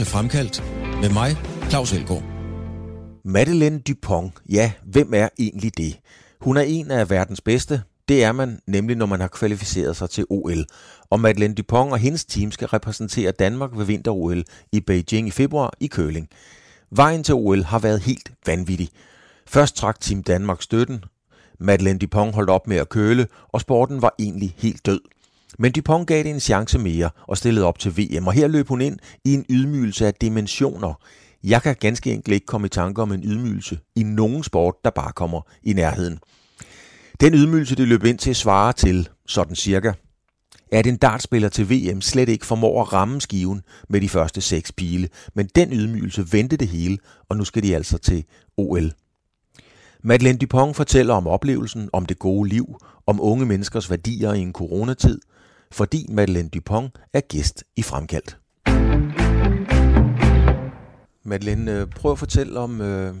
til Fremkaldt med mig, Claus Elgaard. Madeleine Dupont, ja, hvem er egentlig det? Hun er en af verdens bedste. Det er man nemlig, når man har kvalificeret sig til OL. Og Madeleine Dupont og hendes team skal repræsentere Danmark ved vinter-OL i Beijing i februar i køling. Vejen til OL har været helt vanvittig. Først trak Team Danmark støtten. Madeleine Dupont holdt op med at køle, og sporten var egentlig helt død. Men Dupont gav det en chance mere og stillede op til VM, og her løb hun ind i en ydmygelse af dimensioner. Jeg kan ganske enkelt ikke komme i tanke om en ydmygelse i nogen sport, der bare kommer i nærheden. Den ydmygelse, det løb ind til, svarer til sådan cirka, at en dartspiller til VM slet ikke formår at ramme skiven med de første seks pile, men den ydmygelse vendte det hele, og nu skal de altså til OL. Madeleine Dupont fortæller om oplevelsen, om det gode liv, om unge menneskers værdier i en coronatid, fordi Madeleine Dupont er gæst i Fremkaldt. Madeleine, øh, prøv at fortælle om, øh,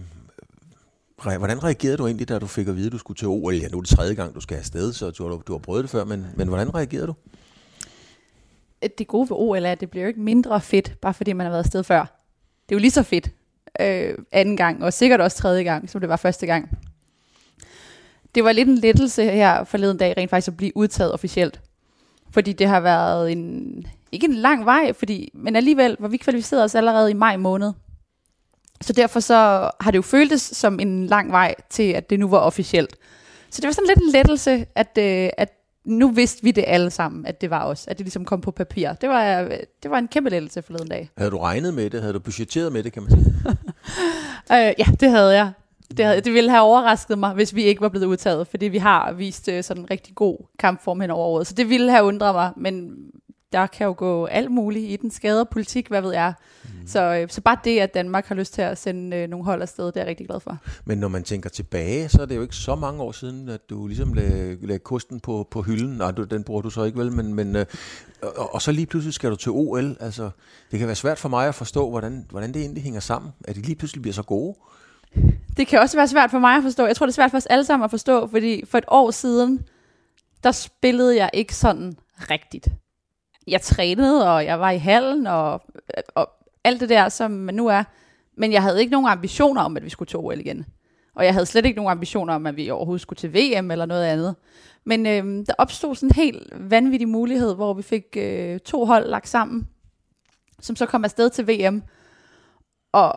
hvordan reagerede du egentlig, da du fik at vide, at du skulle til OL? Ja, nu er det tredje gang, du skal afsted, så du har, du har prøvet det før, men, men hvordan reagerede du? Det gode ved OL er, at det bliver jo ikke mindre fedt, bare fordi man har været afsted før. Det er jo lige så fedt øh, anden gang, og sikkert også tredje gang, som det var første gang. Det var lidt en lettelse her forleden dag, rent faktisk at blive udtaget officielt. Fordi det har været en, ikke en lang vej, fordi, men alligevel var vi kvalificeret os allerede i maj måned. Så derfor så har det jo føltes som en lang vej til, at det nu var officielt. Så det var sådan lidt en lettelse, at, øh, at nu vidste vi det alle sammen, at det var os, at det ligesom kom på papir. Det var, det var en kæmpe lettelse forleden dag. Havde du regnet med det? Havde du budgetteret med det, kan man sige? øh, ja, det havde jeg. Det, havde, det ville have overrasket mig, hvis vi ikke var blevet udtaget, fordi vi har vist øh, sådan en rigtig god kampform hen over året. Så det ville have undret mig, men der kan jo gå alt muligt i den skade politik, hvad ved jeg. Mm. Så, øh, så bare det, at Danmark har lyst til at sende øh, nogle hold afsted, det er jeg rigtig glad for. Men når man tænker tilbage, så er det jo ikke så mange år siden, at du ligesom lagde, lagde kosten på, på hylden. Nej, du, den bruger du så ikke vel, men, men øh, og, og så lige pludselig skal du til OL. Altså, det kan være svært for mig at forstå, hvordan, hvordan det egentlig hænger sammen. At de lige pludselig bliver så gode. Det kan også være svært for mig at forstå. Jeg tror, det er svært for os alle sammen at forstå, fordi for et år siden, der spillede jeg ikke sådan rigtigt. Jeg trænede, og jeg var i hallen, og, og alt det der, som man nu er. Men jeg havde ikke nogen ambitioner om, at vi skulle til OL igen. Og jeg havde slet ikke nogen ambitioner om, at vi overhovedet skulle til VM eller noget andet. Men øh, der opstod sådan en helt vanvittig mulighed, hvor vi fik øh, to hold lagt sammen, som så kom afsted til VM. Og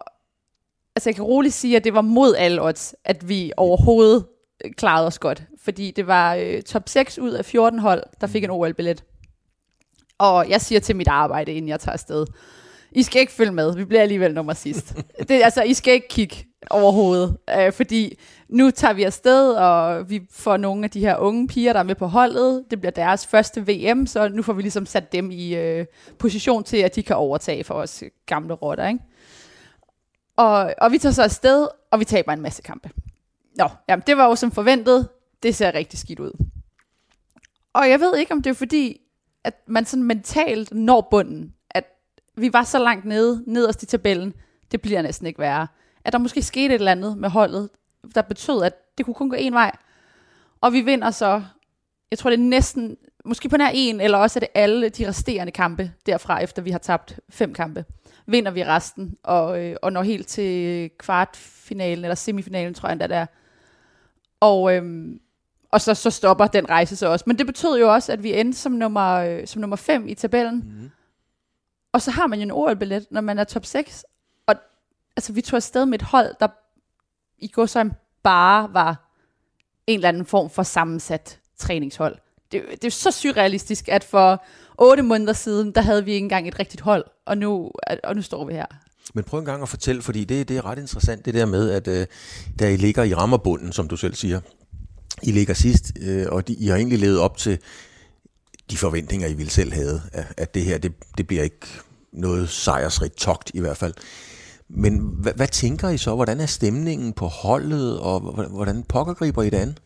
altså jeg kan roligt sige, at det var mod alle odds, at vi overhovedet øh, klarede os godt. Fordi det var øh, top 6 ud af 14 hold, der fik en OL-billet. Og jeg siger til mit arbejde, inden jeg tager afsted, I skal ikke følge med, vi bliver alligevel nummer sidst. det, altså, I skal ikke kigge overhovedet, øh, fordi nu tager vi afsted, og vi får nogle af de her unge piger, der er med på holdet. Det bliver deres første VM, så nu får vi ligesom sat dem i øh, position til, at de kan overtage for os gamle rotter, ikke? Og, og vi tager så afsted, og vi taber en masse kampe. Nå, jamen det var jo som forventet. Det ser rigtig skidt ud. Og jeg ved ikke, om det er fordi, at man sådan mentalt når bunden. At vi var så langt nede, nederst i tabellen. Det bliver næsten ikke værre. At der måske skete et eller andet med holdet, der betød, at det kunne kun gå en vej. Og vi vinder så, jeg tror det er næsten, måske på nær en, eller også er det alle de resterende kampe derfra, efter vi har tabt fem kampe vinder vi resten, og, øh, og når helt til kvartfinalen, eller semifinalen, tror jeg endda der. Og, øhm, og så, så stopper den rejse så også. Men det betød jo også, at vi endte som nummer, øh, som nummer 5 i tabellen. Mm. Og så har man jo en OL-billet, når man er top 6. Og altså, vi tog afsted med et hold, der i går så bare var en eller anden form for sammensat træningshold. Det, det er så surrealistisk, at for otte måneder siden, der havde vi ikke engang et rigtigt hold, og nu, og nu står vi her. Men prøv en gang at fortælle, fordi det, det er ret interessant, det der med, at øh, da I ligger i rammerbunden, som du selv siger, I ligger sidst, øh, og de, I har egentlig levet op til de forventninger, I ville selv havde, at, at det her, det, det bliver ikke noget sejrsrigt togt i hvert fald. Men hvad, hvad tænker I så? Hvordan er stemningen på holdet, og hvordan pokkergriber I det an?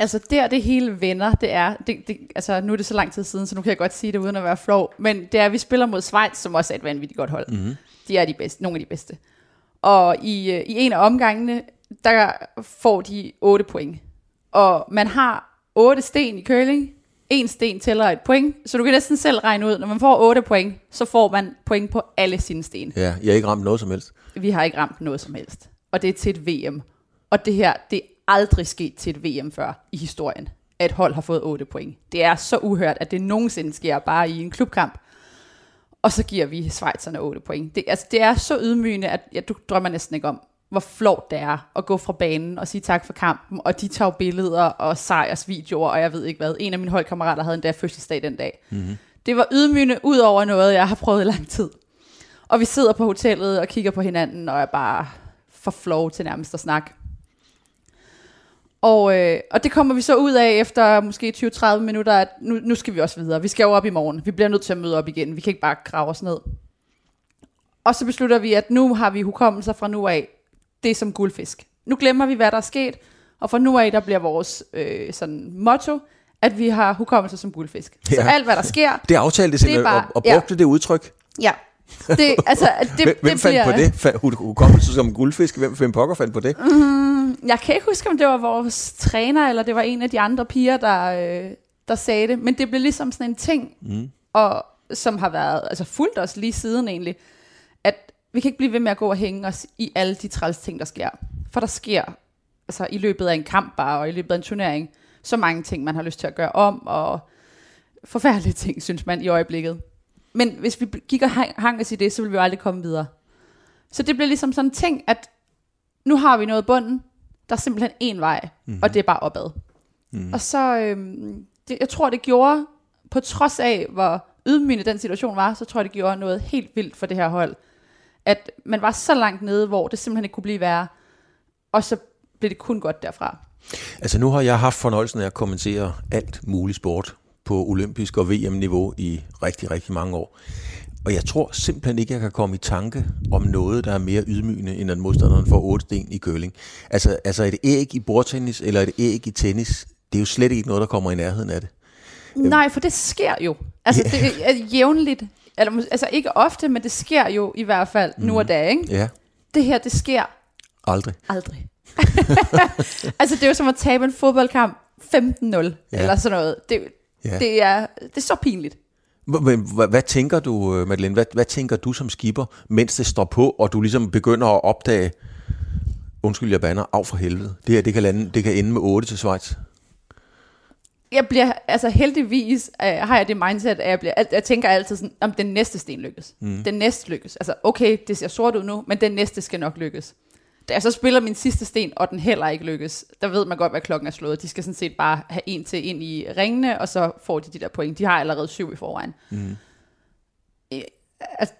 Altså der det hele vender, det er, det, det, altså nu er det så lang tid siden, så nu kan jeg godt sige det uden at være flov, men det er, at vi spiller mod Schweiz, som også er et vanvittigt godt hold. Mm-hmm. De er de bedste, nogle af de bedste. Og i, øh, i en af omgangene, der får de 8 point. Og man har 8 sten i curling, en sten tæller et point, så du kan næsten selv regne ud, når man får 8 point, så får man point på alle sine sten. Ja, jeg har ikke ramt noget som helst. Vi har ikke ramt noget som helst. Og det er til et VM. Og det her, det er aldrig sket til et VM før i historien, at et hold har fået 8 point. Det er så uhørt, at det nogensinde sker bare i en klubkamp. Og så giver vi Schweizerne 8 point. Det, altså, det er så ydmygende, at ja, du drømmer næsten ikke om, hvor flot det er at gå fra banen og sige tak for kampen, og de tager billeder og sejrsvideoer, og jeg ved ikke hvad. En af mine holdkammerater havde endda fødselsdag den dag. Mm-hmm. Det var ydmygende ud over noget, jeg har prøvet i lang tid. Og vi sidder på hotellet og kigger på hinanden, og er bare for flow til nærmest at snakke. Og, øh, og det kommer vi så ud af efter måske 20-30 minutter, at nu, nu skal vi også videre. Vi skal jo op i morgen. Vi bliver nødt til at møde op igen. Vi kan ikke bare grave os ned. Og så beslutter vi, at nu har vi hukommelser fra nu af. Det er som guldfisk. Nu glemmer vi, hvad der er sket. Og fra nu af, der bliver vores øh, sådan motto, at vi har hukommelser som guldfisk. Ja. Så alt, hvad der sker... Det aftalte simpelthen, bare, og, og brugte ja. det udtryk. Ja, det, altså, det, hvem, hvem det fandt bliver, på det? Hukommelse som guldfisk? Hvem, hvem pokker fandt på det? Mm, jeg kan ikke huske, om det var vores træner, eller det var en af de andre piger, der, øh, der sagde det. Men det blev ligesom sådan en ting, mm. og, som har været altså fuldt os lige siden egentlig, at vi kan ikke blive ved med at gå og hænge os i alle de træls ting, der sker. For der sker altså, i løbet af en kamp bare, og i løbet af en turnering, så mange ting, man har lyst til at gøre om, og forfærdelige ting, synes man i øjeblikket. Men hvis vi gik og hang os i det, så ville vi jo aldrig komme videre. Så det blev ligesom sådan en ting, at nu har vi noget bunden, der er simpelthen en vej, mm-hmm. og det er bare opad. Mm-hmm. Og så, øhm, det, jeg tror det gjorde, på trods af hvor ydmygende den situation var, så tror jeg det gjorde noget helt vildt for det her hold. At man var så langt nede, hvor det simpelthen ikke kunne blive værre, og så blev det kun godt derfra. Altså nu har jeg haft fornøjelsen af at kommentere alt muligt sport på olympisk og VM-niveau i rigtig, rigtig mange år. Og jeg tror simpelthen ikke, jeg kan komme i tanke om noget, der er mere ydmygende, end at modstanderen får otte sten i curling. Altså, altså et æg i bordtennis eller et æg i tennis, det er jo slet ikke noget, der kommer i nærheden af det. Nej, for det sker jo. Altså, yeah. det er jævnligt. Eller, altså ikke ofte, men det sker jo i hvert fald mm. nu og da, ikke? Ja. Det her, det sker... Aldrig. Aldrig. altså, det er jo som at tabe en fodboldkamp 15-0, ja. eller sådan noget. Det, Ja. Det, er, det er så pinligt. Hvad, hvad tænker du, øh, Madeleine, hvad, hvad tænker du som skipper, mens det står på, og du ligesom begynder at opdage, undskyld jeg banner, af for helvede, det her det kan, lande, det kan ende med 8 til Schweiz? Jeg bliver, altså heldigvis uh, har jeg det mindset, at jeg, bliver, jeg tænker altid sådan, om den næste sten lykkes. Mm. Den næste lykkes. Altså okay, det ser sort ud nu, men den næste skal nok lykkes da jeg så spiller min sidste sten, og den heller ikke lykkes, der ved man godt, hvad klokken er slået. De skal sådan set bare have en til ind i ringene, og så får de de der point. De har allerede syv i forvejen. Mm. altså,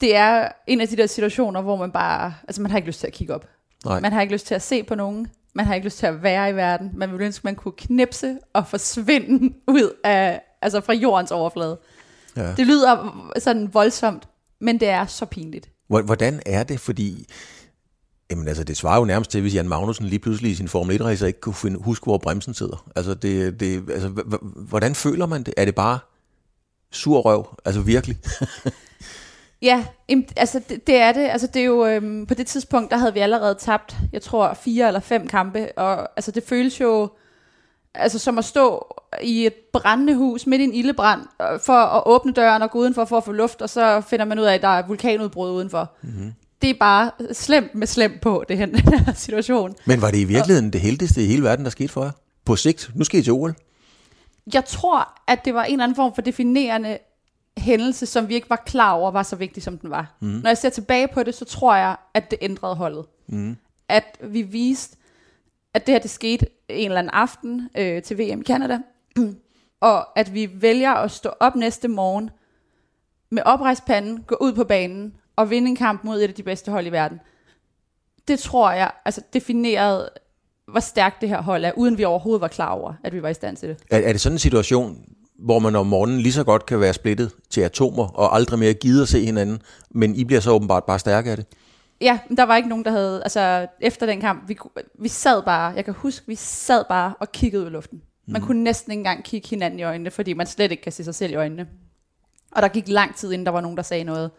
det er en af de der situationer, hvor man bare, altså man har ikke lyst til at kigge op. Nej. Man har ikke lyst til at se på nogen. Man har ikke lyst til at være i verden. Man vil ønske, man kunne knipse og forsvinde ud af, altså fra jordens overflade. Ja. Det lyder sådan voldsomt, men det er så pinligt. Hvordan er det? Fordi Jamen altså, det svarer jo nærmest til, hvis Jan Magnussen lige pludselig i sin Formel 1-racer ikke kunne finde, huske, hvor bremsen sidder. Altså, det, det, altså hvordan føler man det? Er det bare sur røv? Altså virkelig? ja, altså det, det er det. Altså det er jo, øhm, på det tidspunkt, der havde vi allerede tabt, jeg tror, fire eller fem kampe, og altså det føles jo, altså som at stå i et brændende hus midt i en ildebrand, øh, for at åbne døren og gå udenfor for at få luft, og så finder man ud af, at der er vulkanudbrud udenfor. Mm-hmm det er bare slemt med slemt på, det her, den her situation. Men var det i virkeligheden og, det heldigste i hele verden, der skete for jer? På sigt? Nu skal I til OL. Jeg tror, at det var en eller anden form for definerende hændelse, som vi ikke var klar over, var så vigtig, som den var. Mm. Når jeg ser tilbage på det, så tror jeg, at det ændrede holdet. Mm. At vi viste, at det her det skete en eller anden aften øh, til VM i Canada, og at vi vælger at stå op næste morgen med oprejst panden, gå ud på banen at vinde en kamp mod et af de bedste hold i verden, det tror jeg altså definerede, hvor stærkt det her hold er, uden vi overhovedet var klar over, at vi var i stand til det. Er, er det sådan en situation, hvor man om morgenen lige så godt kan være splittet til atomer, og aldrig mere gider at se hinanden, men I bliver så åbenbart bare stærke af det? Ja, der var ikke nogen, der havde, altså efter den kamp, vi, vi sad bare, jeg kan huske, vi sad bare og kiggede ud i luften. Man mm. kunne næsten ikke engang kigge hinanden i øjnene, fordi man slet ikke kan se sig selv i øjnene. Og der gik lang tid, inden der var nogen, der sagde noget.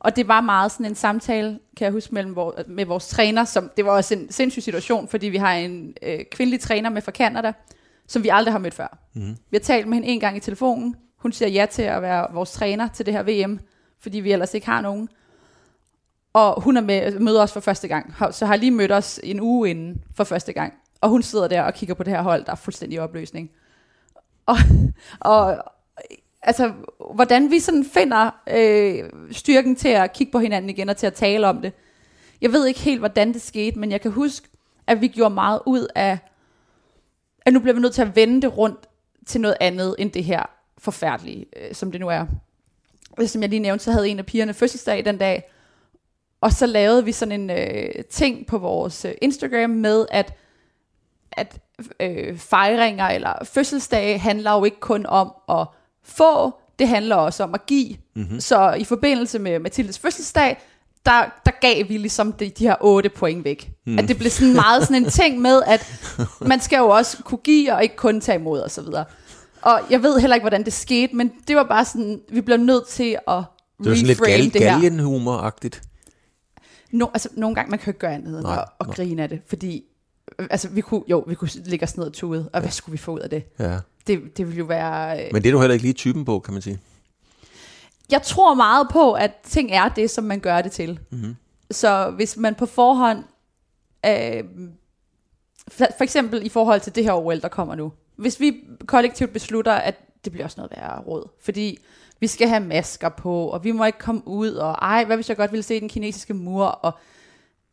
Og det var meget sådan en samtale, kan jeg huske, mellem vor, med vores træner. Som, det var også en sindssyg situation, fordi vi har en øh, kvindelig træner med fra Canada, som vi aldrig har mødt før. Mm. Vi har talt med hende en gang i telefonen. Hun siger ja til at være vores træner til det her VM, fordi vi ellers ikke har nogen. Og hun er med, møder os for første gang, så har lige mødt os en uge inden for første gang. Og hun sidder der og kigger på det her hold, der er fuldstændig opløsning. Og, og altså, hvordan vi sådan finder øh, styrken til at kigge på hinanden igen og til at tale om det. Jeg ved ikke helt, hvordan det skete, men jeg kan huske, at vi gjorde meget ud af, at nu bliver vi nødt til at vende det rundt til noget andet end det her forfærdelige, øh, som det nu er. Som jeg lige nævnte, så havde en af pigerne fødselsdag den dag, og så lavede vi sådan en øh, ting på vores øh, Instagram med, at, at øh, fejringer eller fødselsdage handler jo ikke kun om at få, det handler også om at give. Mm-hmm. Så i forbindelse med Mathildes fødselsdag, der, der gav vi ligesom de, de her otte point væk. Mm. At det blev sådan meget sådan en ting med, at man skal jo også kunne give og ikke kun tage imod og så videre. Og jeg ved heller ikke, hvordan det skete, men det var bare sådan, vi blev nødt til at det var sådan lidt gal, galgenhumor-agtigt. No, altså, nogle gange, man kan ikke gøre andet end at, at grine af det, fordi altså, vi kunne, jo, vi kunne ligge os ned og tude, og hvad skulle vi få ud af det? Ja. Det, det ville jo være... Øh... Men det er du heller ikke lige typen på, kan man sige. Jeg tror meget på, at ting er det, som man gør det til. Mm-hmm. Så hvis man på forhånd... Øh, for, for eksempel i forhold til det her OL, der kommer nu. Hvis vi kollektivt beslutter, at det bliver også noget værre råd, fordi vi skal have masker på, og vi må ikke komme ud, og ej, hvad hvis jeg godt ville se den kinesiske mur, og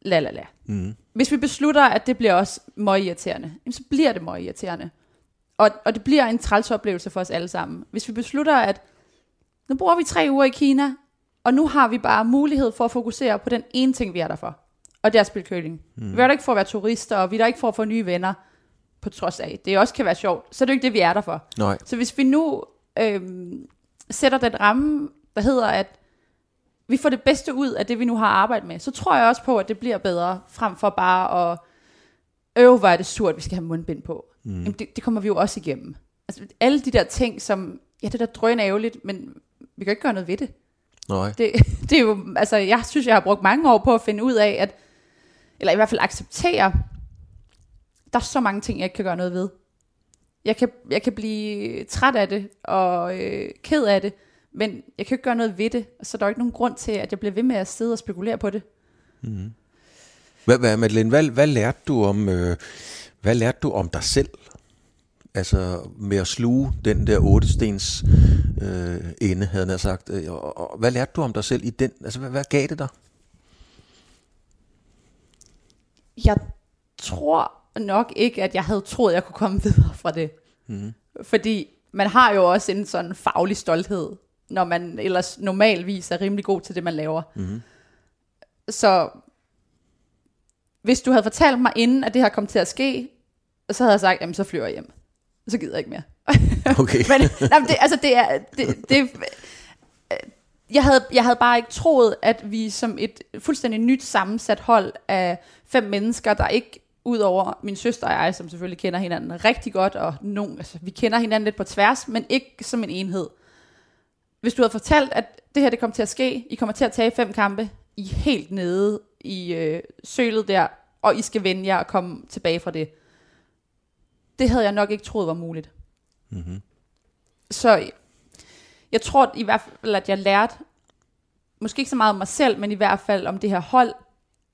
la la la. Mm. Hvis vi beslutter, at det bliver også meget irriterende, så bliver det meget irriterende. Og, og det bliver en træls oplevelse for os alle sammen. Hvis vi beslutter, at nu bruger vi tre uger i Kina, og nu har vi bare mulighed for at fokusere på den ene ting, vi er der for. Og det er at spille curling. Mm. Vi er der ikke for at være turister, og vi er der ikke for at få nye venner, på trods af, det også kan være sjovt. Så er det ikke det, vi er der for. Nej. Så hvis vi nu øhm, sætter den ramme, der hedder, at vi får det bedste ud af det, vi nu har arbejdet med, så tror jeg også på, at det bliver bedre, frem for bare at øve, hvor er det surt, vi skal have mundbind på. Mm. Jamen, det, det kommer vi jo også igennem. Altså, alle de der ting, som, ja, det der drøn ærgerligt, men vi kan ikke gøre noget ved det. Nej. Det, det er jo, altså, jeg synes, jeg har brugt mange år på at finde ud af, at, eller i hvert fald acceptere, der er så mange ting, jeg ikke kan gøre noget ved. Jeg kan, jeg kan blive træt af det, og øh, ked af det, men jeg kan ikke gøre noget ved det, så der er ikke nogen grund til, at jeg bliver ved med at sidde og spekulere på det. Mm. Hvad, hvad, Madeleine, hvad, hvad lærte du om, øh, hvad lærte du om dig selv? Altså med at sluge den der otte stens øh, ende, havde jeg sagt. Øh, og, og, hvad lærte du om dig selv i den? Altså hvad, hvad gav det dig? Jeg tror nok ikke, at jeg havde troet, at jeg kunne komme videre fra det. Mm. Fordi man har jo også en sådan faglig stolthed, når man ellers normalvis er rimelig god til det, man laver. Mm. Så hvis du havde fortalt mig inden, at det her kom til at ske, så havde jeg sagt, jamen så flyver jeg hjem. Så gider jeg ikke mere. Okay. Men nej, det, altså det er, det, det, jeg havde, jeg havde bare ikke troet, at vi som et fuldstændig nyt sammensat hold af fem mennesker, der ikke Udover min søster og jeg, som selvfølgelig kender hinanden rigtig godt, og nogen, altså, vi kender hinanden lidt på tværs, men ikke som en enhed. Hvis du havde fortalt, at det her det kommer til at ske, I kommer til at tage fem kampe, I er helt nede i øh, sølet der, og I skal vende jer og komme tilbage fra det. Det havde jeg nok ikke troet var muligt. Mm-hmm. Så jeg tror i hvert fald, at jeg lærte, måske ikke så meget om mig selv, men i hvert fald om det her hold,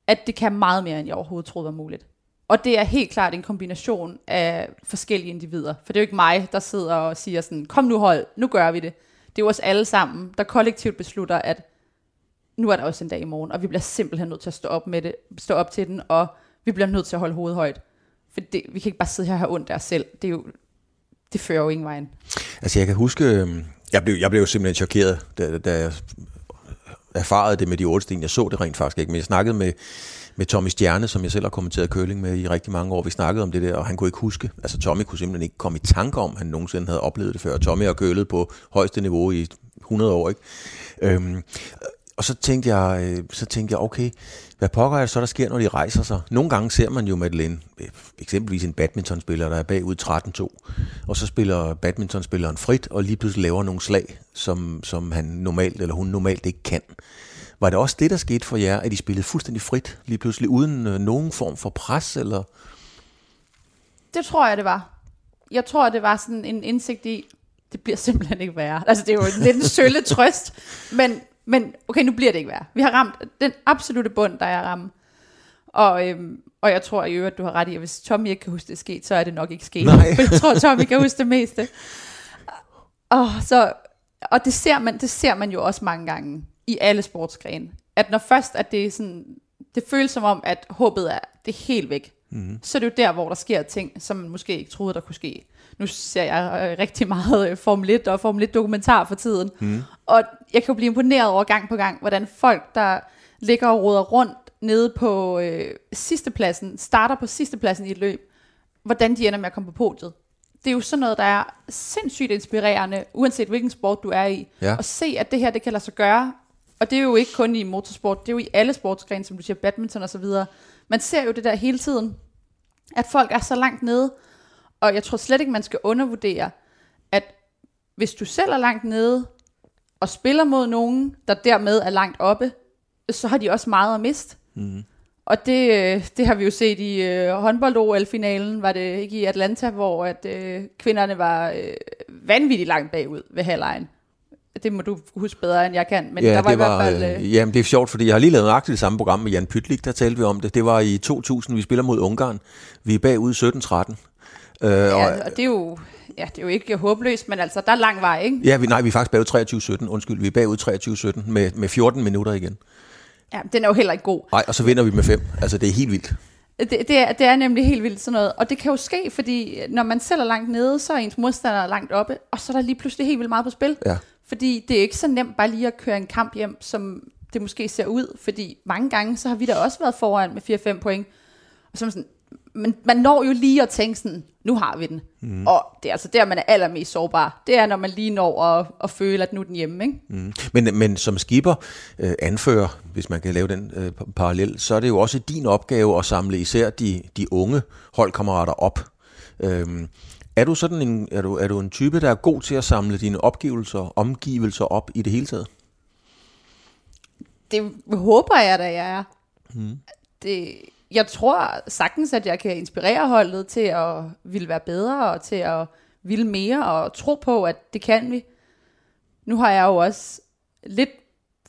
at det kan meget mere, end jeg overhovedet troede var muligt. Og det er helt klart en kombination af forskellige individer. For det er jo ikke mig, der sidder og siger sådan, kom nu hold, nu gør vi det. Det er jo os alle sammen, der kollektivt beslutter, at nu er der også en dag i morgen, og vi bliver simpelthen nødt til at stå op, med det, stå op til den, og vi bliver nødt til at holde hovedet højt. For det, vi kan ikke bare sidde her og have ondt af os selv. Det, er jo, det fører jo ingen vejen. Altså jeg kan huske, øhm, jeg blev, jeg blev jo simpelthen chokeret, da, da jeg erfarede det med de otte sten. Jeg så det rent faktisk ikke, men jeg snakkede med med Tommy Stjerne, som jeg selv har kommenteret curling med i rigtig mange år. Vi snakkede om det der, og han kunne ikke huske. Altså Tommy kunne simpelthen ikke komme i tanke om, at han nogensinde havde oplevet det før. Tommy har kølet på højeste niveau i 100 år, ikke? Øhm, og så tænkte jeg, øh, så tænkte jeg, okay, hvad pokker er det så, der sker, når de rejser sig? Nogle gange ser man jo Madeleine, øh, eksempelvis en badmintonspiller, der er bagud 13-2, og så spiller badmintonspilleren frit, og lige pludselig laver nogle slag, som, som han normalt, eller hun normalt ikke kan. Var det også det, der skete for jer, at I spillede fuldstændig frit, lige pludselig, uden øh, nogen form for pres? Eller? Det tror jeg, det var. jeg tror, det var sådan en indsigt i, det bliver simpelthen ikke værre. Altså, det er jo lidt en sølle trøst, men, men okay, nu bliver det ikke værre. Vi har ramt den absolute bund, der er ramme. Og, øhm, og jeg tror i øvrigt, du har ret i, at hvis Tommy ikke kan huske det sket, så er det nok ikke sket. Nej. For jeg tror, Tommy kan huske det meste. Og, så, og det, ser man, det ser man jo også mange gange i alle sportsgrene. At når først at det er sådan, det føles som om, at håbet er, det er helt væk. Mm. Så er det jo der, hvor der sker ting, som man måske ikke troede, der kunne ske. Nu ser jeg øh, rigtig meget øh, Formel 1 og Formel 1 dokumentar for tiden. Mm. Og jeg kan jo blive imponeret over gang på gang, hvordan folk, der ligger og råder rundt nede på øh, sidste pladsen, starter på sidste pladsen i et løb, hvordan de ender med at komme på podiet. Det er jo sådan noget, der er sindssygt inspirerende, uanset hvilken sport du er i. Ja. At se, at det her, det kan lade sig gøre. Og det er jo ikke kun i motorsport, det er jo i alle sportsgrene, som du siger, badminton og så videre. Man ser jo det der hele tiden, at folk er så langt nede, og jeg tror slet ikke, man skal undervurdere, at hvis du selv er langt nede, og spiller mod nogen, der dermed er langt oppe, så har de også meget at miste. Mm. Og det, øh, det har vi jo set i øh, håndbold-OL-finalen, var det ikke i Atlanta, hvor at øh, kvinderne var øh, vanvittigt langt bagud ved halvlejen. Det må du huske bedre, end jeg kan, men ja, der var det i hvert fald... Øh, øh, jamen, det er sjovt, fordi jeg har lige lavet nøjagtigt det samme program med Jan Pytlik, der talte vi om det. Det var i 2000, vi spiller mod Ungarn. Vi er bagud 17-13. Øh, ja, og, og det er jo... Ja, det er jo ikke håbløst, men altså, der er lang vej, ikke? ja, vi, nej, vi er faktisk bagud 23-17. Undskyld, vi er bagud 23-17 med, med 14 minutter igen. Ja, den er jo heller ikke god. Nej, og så vinder vi med 5. Altså, det er helt vildt. Det, det, er, det er nemlig helt vildt sådan noget. Og det kan jo ske, fordi når man selv er langt nede, så er ens modstander langt oppe, og så er der lige pludselig helt vildt meget på spil. Ja. Fordi det er ikke så nemt bare lige at køre en kamp hjem, som det måske ser ud. Fordi mange gange, så har vi da også været foran med 4-5 point. Og så er man sådan, men man når jo lige at tænke sådan, nu har vi den. Mm. Og det er altså der, man er allermest sårbar. Det er, når man lige når at, at føle, at nu er den hjemme. Ikke? Mm. Men, men som skipper, øh, anfører, hvis man kan lave den øh, parallel, så er det jo også din opgave at samle især de, de unge holdkammerater op. Øhm, er du sådan en, er du, er du en type, der er god til at samle dine opgivelser, omgivelser op i det hele taget? Det håber jeg da, jeg er. Mm. Det, jeg tror sagtens, at jeg kan inspirere holdet til at ville være bedre, og til at ville mere, og tro på, at det kan vi. Nu har jeg jo også lidt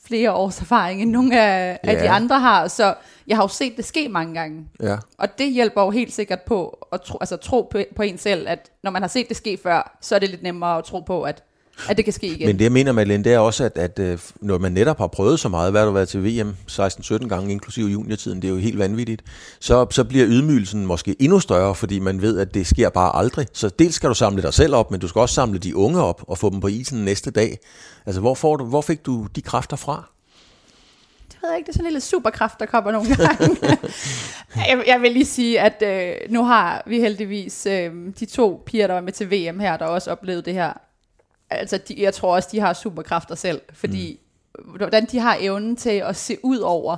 flere års erfaring, end nogle af, ja. af de andre har, så jeg har jo set det ske mange gange. Ja. Og det hjælper jo helt sikkert på at tro, altså, tro på, på en selv, at når man har set det ske før, så er det lidt nemmere at tro på, at at det kan ske igen. Men det jeg mener, Madeleine, det er også, at, at øh, når man netop har prøvet så meget, hvad har du været til VM 16-17 gange, inklusive juniortiden, det er jo helt vanvittigt, så, så bliver ydmygelsen måske endnu større, fordi man ved, at det sker bare aldrig. Så dels skal du samle dig selv op, men du skal også samle de unge op og få dem på isen næste dag. Altså, hvor, får du, hvor fik du de kræfter fra? Det ved jeg ikke, det er sådan en lille superkraft, der kommer nogle gange. jeg, jeg vil lige sige, at øh, nu har vi heldigvis øh, de to piger, der var med til VM her, der også oplevede det her altså de, jeg tror også, de har superkræfter selv, fordi mm. hvordan de har evnen til at se ud over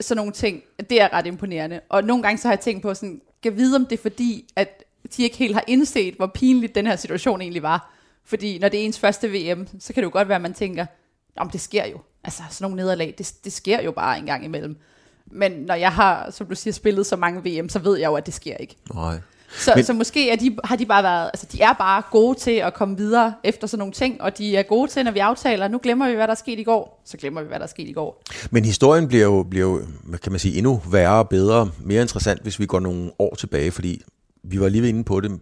sådan nogle ting, det er ret imponerende. Og nogle gange så har jeg tænkt på sådan, kan vide om det er fordi, at de ikke helt har indset, hvor pinligt den her situation egentlig var. Fordi når det er ens første VM, så kan det jo godt være, at man tænker, om det sker jo. Altså sådan nogle nederlag, det, det sker jo bare en gang imellem. Men når jeg har, som du siger, spillet så mange VM, så ved jeg jo, at det sker ikke. Nej. Så, Men, så måske er de, har de bare været, altså de er bare gode til at komme videre efter sådan nogle ting, og de er gode til, når vi aftaler, nu glemmer vi, hvad der er sket i går, så glemmer vi, hvad der er sket i går. Men historien bliver jo, bliver jo kan man sige, endnu værre, bedre, mere interessant, hvis vi går nogle år tilbage, fordi vi var lige inde på det.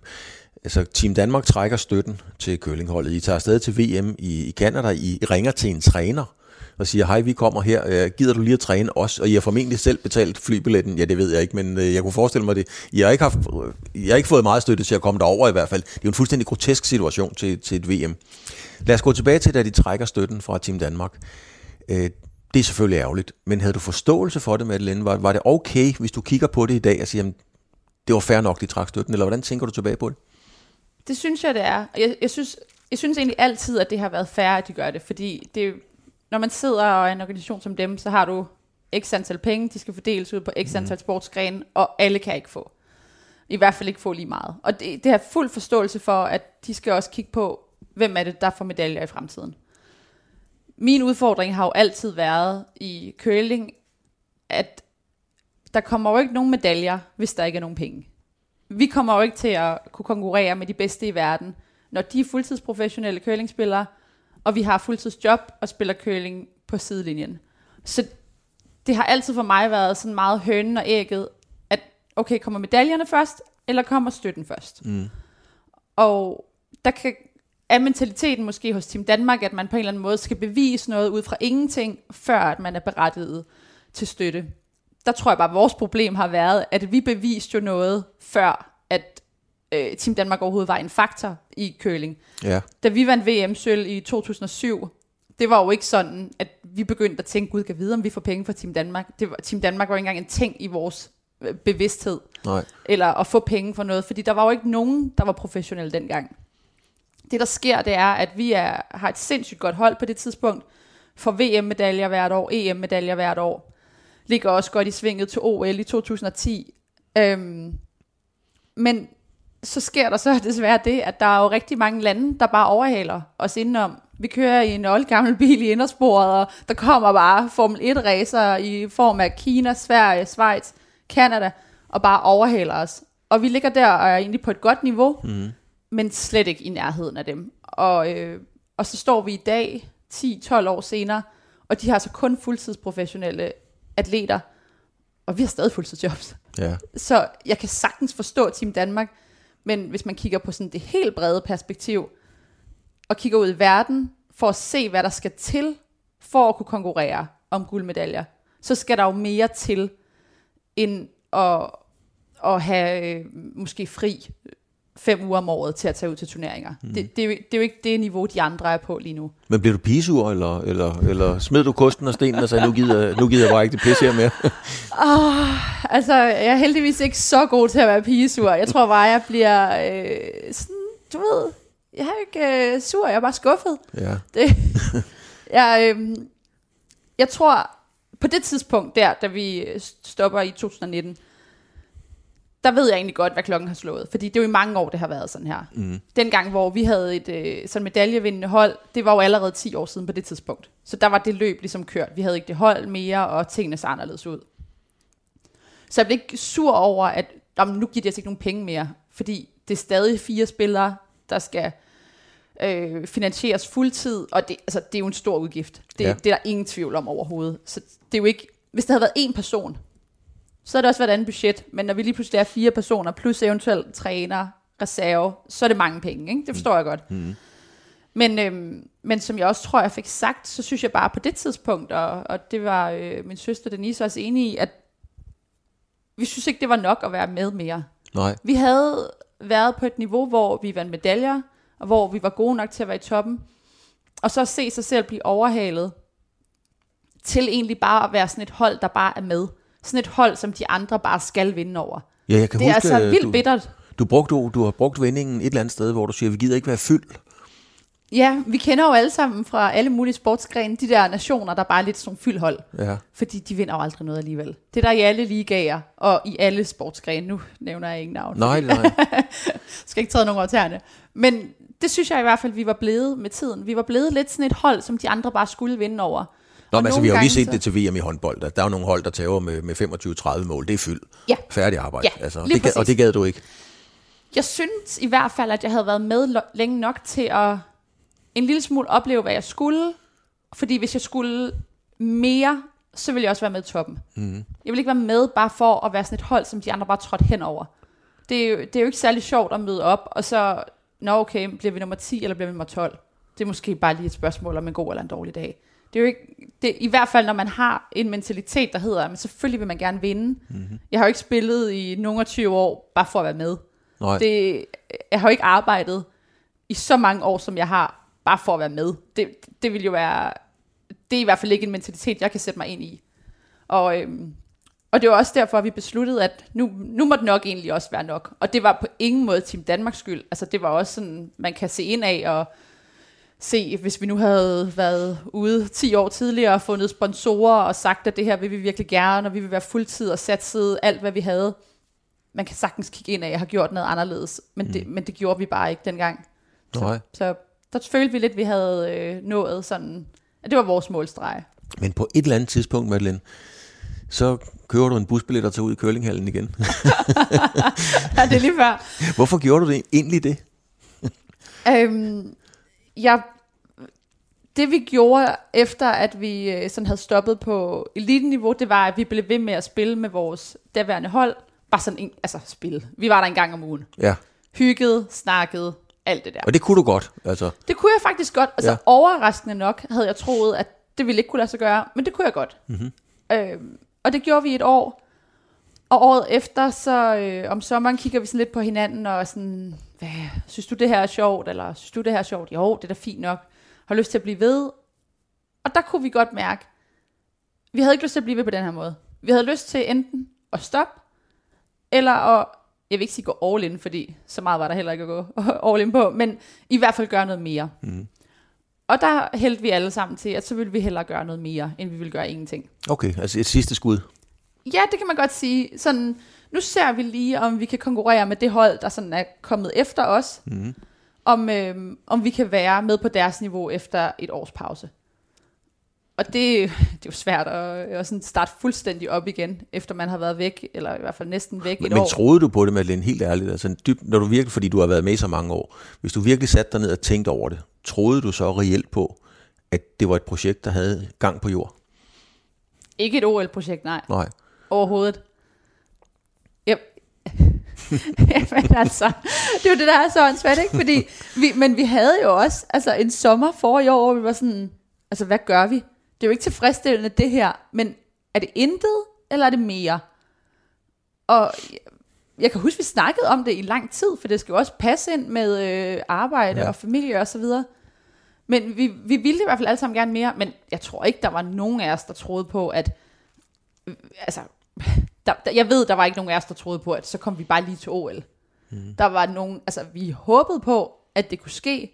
Altså, Team Danmark trækker støtten til curlingholdet. I tager afsted til VM i, i Canada. I ringer til en træner, og siger, hej, vi kommer her, øh, gider du lige at træne os? Og I har formentlig selv betalt flybilletten, ja, det ved jeg ikke, men øh, jeg kunne forestille mig det. I har ikke, haft, øh, I har ikke fået meget støtte til at komme derover i hvert fald. Det er jo en fuldstændig grotesk situation til, til et VM. Lad os gå tilbage til, da de trækker støtten fra Team Danmark. Det er selvfølgelig ærgerligt, men havde du forståelse for det, Madeleine? Var, var det okay, hvis du kigger på det i dag og siger, det var fair nok, de trak støtten, eller hvordan tænker du tilbage på det? Det synes jeg, det er. Jeg, jeg, synes, jeg synes egentlig altid, at det har været fair, at de gør det, fordi det, når man sidder og er en organisation som dem, så har du x antal penge, de skal fordeles ud på x antal mm. sportsgrene, og alle kan ikke få. I hvert fald ikke få lige meget. Og det, det har fuld forståelse for, at de skal også kigge på, hvem er det, der får medaljer i fremtiden. Min udfordring har jo altid været i curling, at der kommer jo ikke nogen medaljer, hvis der ikke er nogen penge. vi kommer jo ikke til at kunne konkurrere med de bedste i verden, når de er fuldtidsprofessionelle curlingspillere, og vi har fuldtidsjob og spiller curling på sidelinjen. Så det har altid for mig været sådan meget hønen og ægget, at okay, kommer medaljerne først, eller kommer støtten først? Mm. Og der kan, er mentaliteten måske hos Team Danmark, at man på en eller anden måde skal bevise noget ud fra ingenting, før at man er berettiget til støtte. Der tror jeg bare, at vores problem har været, at vi beviste jo noget, før at øh, Team Danmark overhovedet var en faktor i curling. Ja. Da vi vandt VM-sølv i 2007, det var jo ikke sådan, at vi begyndte at tænke, gud kan vide, om vi får penge fra Team Danmark. Det var, Team Danmark var ikke engang en ting i vores øh, bevidsthed, Nej. eller at få penge for noget, fordi der var jo ikke nogen, der var professionelle dengang. Det der sker, det er, at vi er, har et sindssygt godt hold på det tidspunkt, får VM-medaljer hvert år, EM-medaljer hvert år, ligger også godt i svinget til OL i 2010. Øhm, men så sker der så desværre det, at der er jo rigtig mange lande, der bare overhaler os indenom. Vi kører i en oldgammel bil i indersporet, og der kommer bare Formel 1-racer i form af Kina, Sverige, Schweiz, Kanada, og bare overhaler os. Og vi ligger der og er egentlig på et godt niveau, mm. men slet ikke i nærheden af dem. Og, øh, og så står vi i dag, 10-12 år senere, og de har så kun fuldtidsprofessionelle atleter, og vi har stadig fuldtidsjobs. Ja. Så jeg kan sagtens forstå Team Danmark, men hvis man kigger på sådan det helt brede perspektiv, og kigger ud i verden, for at se, hvad der skal til, for at kunne konkurrere om guldmedaljer, så skal der jo mere til, end at, at have øh, måske fri fem uger om året til at tage ud til turneringer. Mm. Det, det, er jo, det er jo ikke det niveau, de andre er på lige nu. Men bliver du pisur, eller, eller, eller smed du kosten og stenen og sagde, nu gider, nu gider jeg bare ikke det pisse her mere? Oh, altså, jeg er heldigvis ikke så god til at være pigesur. Jeg tror bare, jeg bliver øh, sådan, du ved, jeg er ikke øh, sur, jeg er bare skuffet. Ja. Det, jeg, øh, jeg tror, på det tidspunkt der, da vi stopper i 2019, der ved jeg egentlig godt, hvad klokken har slået. Fordi det er jo i mange år, det har været sådan her. Mm. Dengang, hvor vi havde et øh, sådan medaljevindende hold, det var jo allerede 10 år siden på det tidspunkt. Så der var det løb ligesom kørt. Vi havde ikke det hold mere, og tingene så anderledes ud. Så jeg blev ikke sur over, at jamen, nu giver de altså ikke nogen penge mere. Fordi det er stadig fire spillere, der skal øh, finansieres fuldtid, og det, altså, det er jo en stor udgift. Det, Ja. det er der ingen tvivl om overhovedet. Så det er jo ikke, hvis der havde været én person, så har det også andet budget, men når vi lige pludselig er fire personer, plus eventuelt træner, reserve, så er det mange penge, ikke? det forstår jeg godt. Mm. Men, øhm, men som jeg også tror, jeg fik sagt, så synes jeg bare på det tidspunkt, og, og det var øh, min søster Denise også enig i, at vi synes ikke, det var nok at være med mere. Nej. Vi havde været på et niveau, hvor vi vandt medaljer, og hvor vi var gode nok til at være i toppen. Og så se sig selv blive overhalet til egentlig bare at være sådan et hold, der bare er med. Sådan et hold, som de andre bare skal vinde over. Ja, jeg kan Det er huske, altså vildt du, bittert. du, brugte, du, du har brugt vendingen et eller andet sted, hvor du siger, vi gider ikke være fyld. Ja, vi kender jo alle sammen fra alle mulige sportsgrene, de der nationer, der bare er lidt som fyldhold. Ja. Fordi de vinder jo aldrig noget alligevel. Det er der i alle ligaer, og i alle sportsgrene. Nu nævner jeg ingen navn. Nej, nej. skal ikke træde nogen over tæerne. Men det synes jeg i hvert fald, vi var blevet med tiden. Vi var blevet lidt sådan et hold, som de andre bare skulle vinde over. Nå, men altså, vi har jo lige set så- det til VM i håndbold. at Der er jo nogle hold, der tager med, med 25-30 mål. Det er fyld. Ja. Færdig arbejde. Ja, altså, det, gad- og det gad du ikke. Jeg synes i hvert fald, at jeg havde været med længe nok til at en lille smule opleve, hvad jeg skulle. Fordi hvis jeg skulle mere, så ville jeg også være med i toppen. Mm. Jeg ville ikke være med bare for at være sådan et hold, som de andre bare trådte hen over. Det er, jo, det er jo ikke særlig sjovt at møde op, og så, nå okay, bliver vi nummer 10 eller bliver vi nummer 12? Det er måske bare lige et spørgsmål om en god eller en dårlig dag. Det er jo ikke, det, i hvert fald når man har en mentalitet, der hedder, at selvfølgelig vil man gerne vinde. Mm-hmm. Jeg har jo ikke spillet i nogle af 20 år, bare for at være med. Nej. Det, jeg har jo ikke arbejdet i så mange år, som jeg har, bare for at være med. Det, det vil jo være, det er i hvert fald ikke en mentalitet, jeg kan sætte mig ind i. Og, øhm, og det var også derfor, at vi besluttede, at nu, nu må det nok egentlig også være nok. Og det var på ingen måde Team Danmarks skyld. Altså det var også sådan, man kan se ind af og se, hvis vi nu havde været ude 10 år tidligere og fundet sponsorer og sagt, at det her vil vi virkelig gerne, og vi vil være fuldtid og satset alt, hvad vi havde. Man kan sagtens kigge ind af, at jeg har gjort noget anderledes, men, mm. det, men det gjorde vi bare ikke dengang. Nej. Så der følte vi lidt, at vi havde øh, nået sådan, at det var vores målstreg. Men på et eller andet tidspunkt, Madeleine, så kører du en busbillet og tager ud i curlinghallen igen. ja, det er lige før. Hvorfor gjorde du det egentlig det? Øhm, jeg, det vi gjorde efter, at vi øh, sådan havde stoppet på elite-niveau, det var, at vi blev ved med at spille med vores daværende hold. Bare sådan en, altså spille. Vi var der en gang om ugen. Ja, Hygget, snakket, alt det der. og det kunne du godt. Altså, Det kunne jeg faktisk godt. Altså Ja. overraskende nok havde jeg troet, at det ville ikke kunne lade sig gøre, men det kunne jeg godt. Mm-hmm. Øhm, og det gjorde vi et år. Og året efter, så øh, om sommeren kigger vi sådan lidt på hinanden og sådan, hvad, synes du det her er sjovt, eller synes du det her er sjovt? Jo, det er da fint nok. Har lyst til at blive ved. Og der kunne vi godt mærke, vi havde ikke lyst til at blive ved på den her måde. Vi havde lyst til enten at stoppe, eller at, jeg vil ikke sige gå all in, fordi så meget var der heller ikke at gå all in på, men i hvert fald gøre noget mere. Mm. Og der hældte vi alle sammen til, at så ville vi hellere gøre noget mere, end vi ville gøre ingenting. okay, altså et sidste skud. Ja, det kan man godt sige. Sådan, nu ser vi lige, om vi kan konkurrere med det hold, der sådan er kommet efter os. Mm. Om, øhm, om vi kan være med på deres niveau efter et års pause. Og det, det er jo svært at, at sådan starte fuldstændig op igen, efter man har været væk, eller i hvert fald næsten væk et Men år. troede du på det, Madeleine, helt ærligt? Altså, dyb, når du virkelig, fordi du har været med så mange år, hvis du virkelig satte dig ned og tænkte over det, troede du så reelt på, at det var et projekt, der havde gang på jord? Ikke et OL-projekt, nej. Nej. overhovedet. Jamen altså, det er jo det, der er så åndssvagt, ikke? Fordi vi, men vi havde jo også altså, en sommer for i år, hvor vi var sådan, altså hvad gør vi? Det er jo ikke tilfredsstillende det her, men er det intet, eller er det mere? Og jeg, kan huske, vi snakkede om det i lang tid, for det skal jo også passe ind med øh, arbejde ja. og familie og så videre. Men vi, vi ville i hvert fald alle sammen gerne mere, men jeg tror ikke, der var nogen af os, der troede på, at altså, der, der, jeg ved, der var ikke nogen af os, der troede på, at så kom vi bare lige til OL. Mm. Der var nogen, altså vi håbede på, at det kunne ske,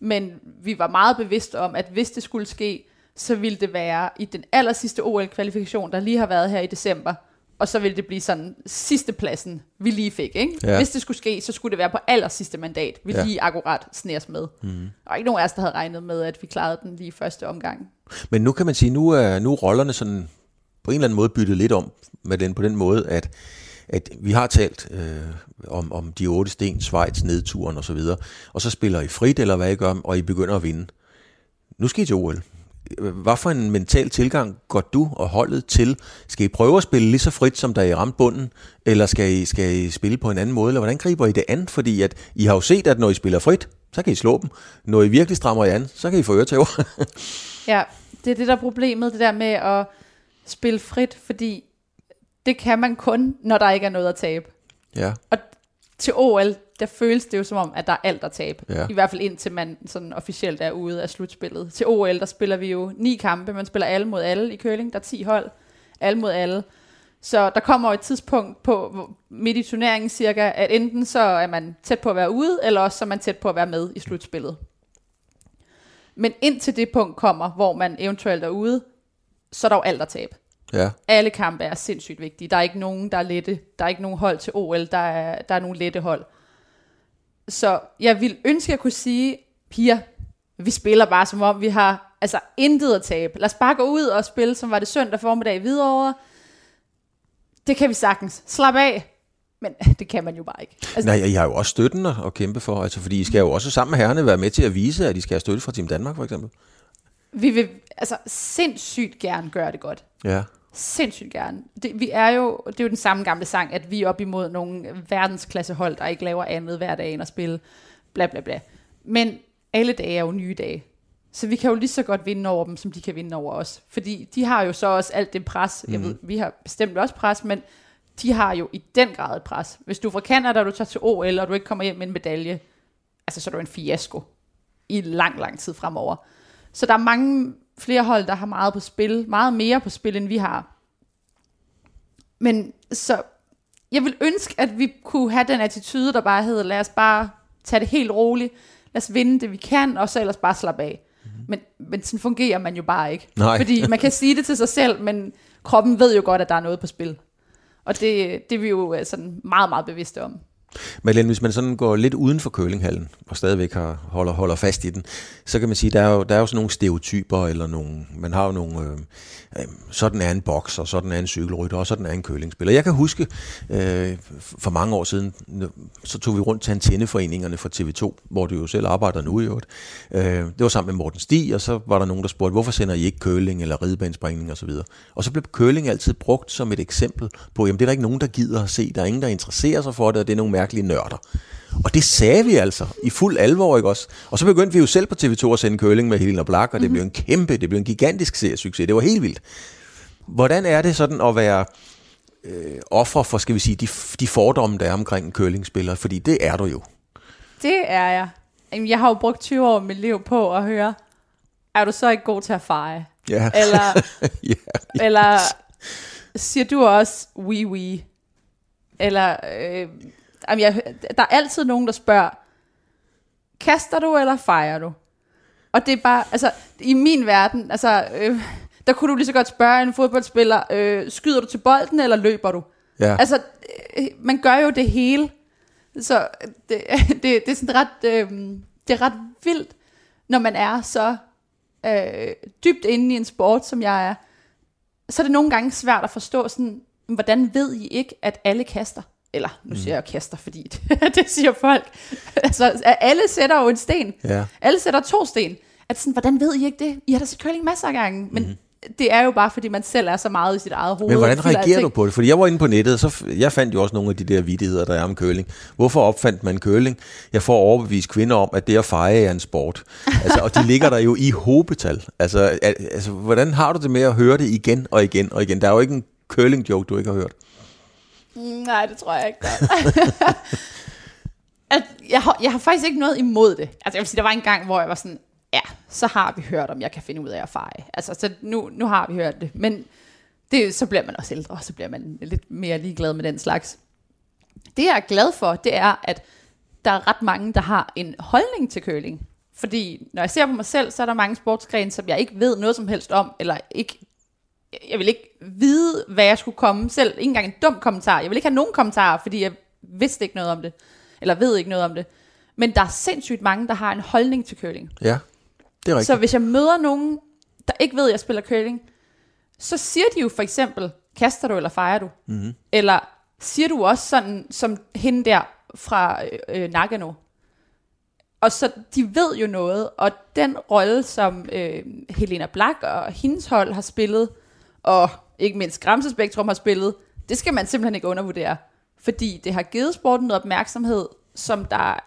men vi var meget bevidste om, at hvis det skulle ske, så ville det være i den aller sidste OL-kvalifikation, der lige har været her i december, og så ville det blive sådan sidste pladsen, vi lige fik. Ikke? Ja. Hvis det skulle ske, så skulle det være på aller sidste mandat, vi Ja. lige akkurat sneres med. Mm. Der var ikke nogen af os, der havde regnet med, at vi klarede den lige første omgang. Men nu kan man sige, nu er, nu er rollerne sådan på en eller anden måde byttet lidt om med den, på den måde, at, at vi har talt øh, om, om de otte sten, Schweiz, nedturen og så videre, og så spiller I frit, eller hvad I gør, og I begynder at vinde. Nu skal I til OL. Hvad for en mental tilgang går du og holdet til? Skal I prøve at spille lige så frit, som da I ramte bunden? Eller skal I, skal I spille på en anden måde? Eller hvordan griber I det an? Fordi at I har jo set, at når I spiller frit, så kan I slå dem. Når I virkelig strammer I an, så kan I få øretæver. Ja, det er det, der er problemet, det der med at spille frit, fordi det kan man kun, når der ikke er noget at tabe. ja. Og til OL, der føles det jo som om, at der er alt at tabe. Ja. I hvert fald indtil man sådan officielt er ude af slutspillet. Til OL, der spiller vi jo ni kampe. Man spiller alle mod alle i curling. Der er 10 hold. Alle mod alle. Så der kommer et tidspunkt på midt i turneringen cirka, at enten så er man tæt på at være ude, eller også så er man tæt på at være med i slutspillet. Men indtil det punkt kommer, hvor man eventuelt er ude, så er der jo alt at tabe. Ja. Alle kampe er sindssygt vigtige. Der er ikke nogen, der er lette. Der er ikke nogen hold til OL. Der er, der er nogle lette hold. Så jeg vil ønske, at jeg kunne sige, piger, vi spiller bare som om, vi har altså intet at tabe. Lad os bare gå ud og spille, som var det søndag formiddag i Hvidovre. Det kan vi sagtens. Slap af. Men det kan man jo bare ikke. Altså, Nej, I har jo også støtten at, kæmpe for, altså, fordi I skal jo også sammen med herrerne være med til at vise, at I skal have støtte fra Team Danmark, for eksempel. Vi vil altså sindssygt gerne gøre det godt. Ja. Sindssygt gerne. Det, vi er jo, det er jo den samme gamle sang, at vi er op imod nogle verdensklassehold, der ikke laver andet hver dag end at spille bla bla bla. Men alle dage er jo nye dage. Så vi kan jo lige så godt vinde over dem, som de kan vinde over os. Fordi de har jo så også alt det pres. Jeg ved, vi har bestemt også pres, men de har jo i den grad et pres. Hvis du er fra Canada, og du tager til OL, og du ikke kommer hjem med en medalje, altså så er du en fiasko i lang, lang tid fremover. Så der er mange flere hold, der har meget på spil, meget mere på spil, end vi har. Men så, jeg vil ønske, at vi kunne have den attitude, der bare hedder, lad os bare tage det helt roligt, lad os vinde det, vi kan, og så ellers bare slappe af. Mm-hmm. Men, men sådan fungerer man jo bare ikke. Nej. Fordi man kan sige det til sig selv, men kroppen ved jo godt, at der er noget på spil. Og det, det er vi jo øh, sådan meget, meget bevidste om. Men hvis man sådan går lidt uden for kølinghallen, og stadigvæk har, holder, holder fast i den, så kan man sige, der er jo, der er jo sådan nogle stereotyper, eller nogle, man har jo nogle, øh, øh, sådan er en bokser, sådan er en cykelrytter, og sådan er en kølingsspiller. Jeg kan huske, øh, for mange år siden, så tog vi rundt til antenneforeningerne fra TV2, hvor du jo selv arbejder nu i øvrigt. Øh, det var sammen med Morten Stig, og så var der nogen, der spurgte, hvorfor sender I ikke køling eller ridebanespringning osv.? Og, og så blev køling altid brugt som et eksempel på, jamen det er der ikke nogen, der gider at se, der er ingen, der interesserer sig for det, og det er nogle mærkelige nørder. Og det sagde vi altså i fuld alvor, ikke også? Og så begyndte vi jo selv på TV2 at sende køling med Helena Black, og det mm-hmm. blev en kæmpe, det blev en gigantisk seriesucces. Det var helt vildt. Hvordan er det sådan at være øh, offer for, skal vi sige, de, de fordomme, der er omkring kølingsspillere? Fordi det er du jo. Det er jeg. Jeg har jo brugt 20 år af mit liv på at høre, er du så ikke god til at feje? Ja. Eller, ja, eller siger du også oui, oui? Eller, øh, jamen jeg, der er altid nogen, der spørger, kaster du eller fejrer du? Og det er bare, altså, i min verden, altså, øh, der kunne du lige så godt spørge en fodboldspiller, øh, skyder du til bolden, eller løber du? Ja. Altså, øh, man gør jo det hele. Så det, det, det er sådan ret, øh, det er ret vildt, når man er så øh, dybt inde i en sport, som jeg er. Så er det nogle gange svært at forstå sådan, hvordan ved I ikke, at alle kaster? Eller, nu siger jeg kaster, fordi det, det siger folk. altså, alle sætter jo en sten. Ja. Alle sætter to sten. At sådan, hvordan ved I ikke det? I har da set curling masser af gange. Men mm det er jo bare, fordi man selv er så meget i sit eget hoved. Men hvordan reagerer du på det? Fordi jeg var inde på nettet, så jeg fandt jo også nogle af de der vidigheder, der er om køling. Hvorfor opfandt man køling? Jeg får overbevist kvinder om, at det at feje er en sport. Altså, og de ligger der jo i hobetal. Altså, altså, hvordan har du det med at høre det igen og igen og igen? Der er jo ikke en curling-joke, du ikke har hørt. Mm, nej, det tror jeg ikke. at jeg, har, jeg har faktisk ikke noget imod det. Altså jeg vil sige, der var en gang, hvor jeg var sådan, ja, så har vi hørt, om jeg kan finde ud af at feje. Altså, så nu, nu har vi hørt det. Men det, så bliver man også ældre, og så bliver man lidt mere ligeglad med den slags. Det jeg er glad for, det er, at der er ret mange, der har en holdning til køling. Fordi når jeg ser på mig selv, så er der mange sportsgrene, som jeg ikke ved noget som helst om, eller ikke jeg vil ikke vide, hvad jeg skulle komme selv. Ikke engang en dum kommentar. Jeg vil ikke have nogen kommentarer, fordi jeg vidste ikke noget om det. Eller ved ikke noget om det. Men der er sindssygt mange, der har en holdning til curling. Ja, det er rigtigt. Så hvis jeg møder nogen, der ikke ved, at jeg spiller curling, så siger de jo for eksempel, kaster du eller fejrer du? Mm-hmm. Eller siger du også sådan, som hende der fra øh, øh, Nagano? Og så de ved jo noget, og den rolle, som øh, Helena Black og hendes hold har spillet, og ikke mindst Gramsespektrum har spillet, det skal man simpelthen ikke undervurdere. Fordi det har givet sporten noget opmærksomhed, som der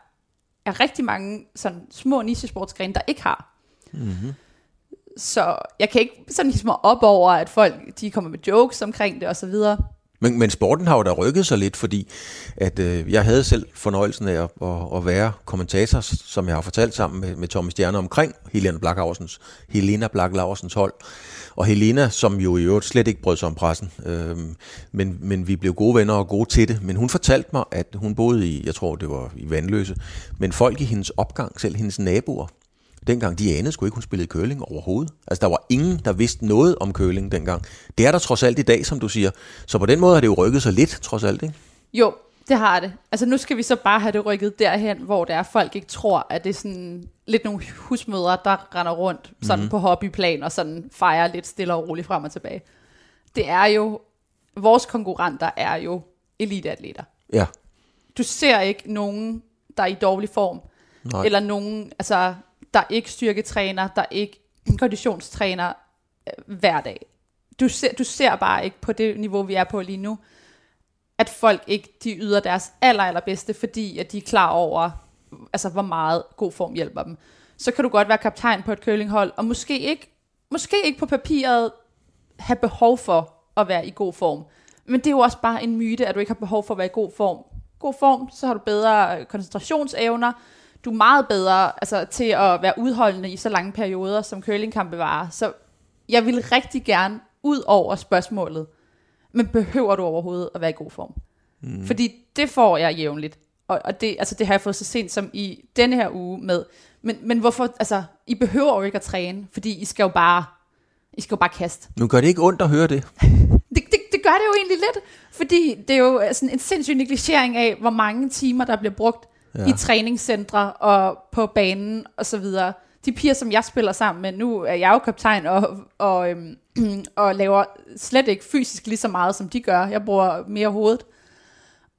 er rigtig mange sådan små nichesportsgrene, der ikke har. Mm-hmm. Så jeg kan ikke sådan mig op over, at folk de kommer med jokes omkring det og så videre. Men, men sporten har jo da rykket sig lidt, fordi at, øh, jeg havde selv fornøjelsen af at, at, at være kommentator, som jeg har fortalt sammen med, med Thomas Stjerne omkring Helena Black Helena Black hold. Og Helena, som jo i øvrigt slet ikke brød sig om pressen, øh, men, men vi blev gode venner og gode til det. Men hun fortalte mig, at hun boede i, jeg tror det var i Vandløse, men folk i hendes opgang, selv hendes naboer, dengang de anede sgu ikke, hun spillede curling overhovedet. Altså der var ingen, der vidste noget om curling dengang. Det er der trods alt i dag, som du siger. Så på den måde har det jo rykket sig lidt, trods alt, ikke? Jo, det har det. Altså nu skal vi så bare have det rykket derhen, hvor der er folk ikke tror, at det er sådan lidt nogle husmødre, der render rundt sådan mm-hmm. på hobbyplan og sådan fejrer lidt stille og roligt frem og tilbage. Det er jo, vores konkurrenter er jo eliteatleter. Ja. Du ser ikke nogen, der er i dårlig form. Nej. Eller nogen, altså, der ikke styrketræner, der ikke konditionstræner øh, hver dag. Du ser, du ser bare ikke på det niveau, vi er på lige nu, at folk ikke de yder deres aller, allerbedste, fordi at de er klar over, altså hvor meget god form hjælper dem. Så kan du godt være kaptajn på et curlinghold, og måske ikke, måske ikke på papiret have behov for at være i god form. Men det er jo også bare en myte, at du ikke har behov for at være i god form. God form, så har du bedre koncentrationsevner, du er meget bedre altså, til at være udholdende i så lange perioder, som curlingkampe varer. Så jeg vil rigtig gerne ud over spørgsmålet, men behøver du overhovedet at være i god form? Mm. Fordi det får jeg jævnligt. Og, og det, altså det har jeg fået så sent som i denne her uge med. Men, men hvorfor, altså, I behøver jo ikke at træne, fordi I skal jo bare, I skal jo bare kaste. Nu gør det ikke ondt at høre det. det, det, det gør det jo egentlig lidt, fordi det er jo sådan en sindssyg negligering af, hvor mange timer, der bliver brugt ja. i træningscentre og på banen og så videre. De piger, som jeg spiller sammen med, nu er jeg jo kaptajn og, og, øhm, og laver slet ikke fysisk lige så meget, som de gør. Jeg bruger mere hovedet.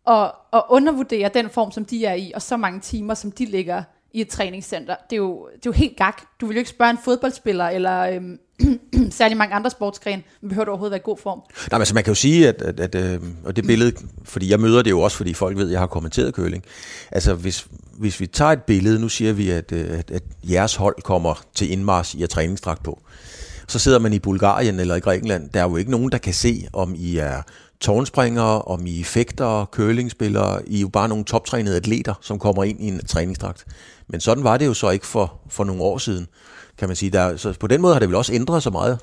Og, og undervurdere den form, som de er i, og så mange timer, som de ligger i et træningscenter. Det er jo, det er jo helt gak. Du vil jo ikke spørge en fodboldspiller, eller øhm, særlig mange andre sportsgrene, men behøver du overhovedet være i god form? Nej, men altså man kan jo sige, at, at, at øh, og det billede, fordi jeg møder det jo også, fordi folk ved, at jeg har kommenteret køling. Altså hvis, hvis vi tager et billede, nu siger vi, at, øh, at, at jeres hold kommer til indmars i at træningsdragt på. Så sidder man i Bulgarien eller i Grækenland, der er jo ikke nogen, der kan se, om I er tårnspringere, om I er fægtere, curlingspillere, I er jo bare nogle toptrænede atleter, som kommer ind i en træningsdragt. Men sådan var det jo så ikke for, for nogle år siden, kan man sige. Der, så på den måde har det vel også ændret sig meget.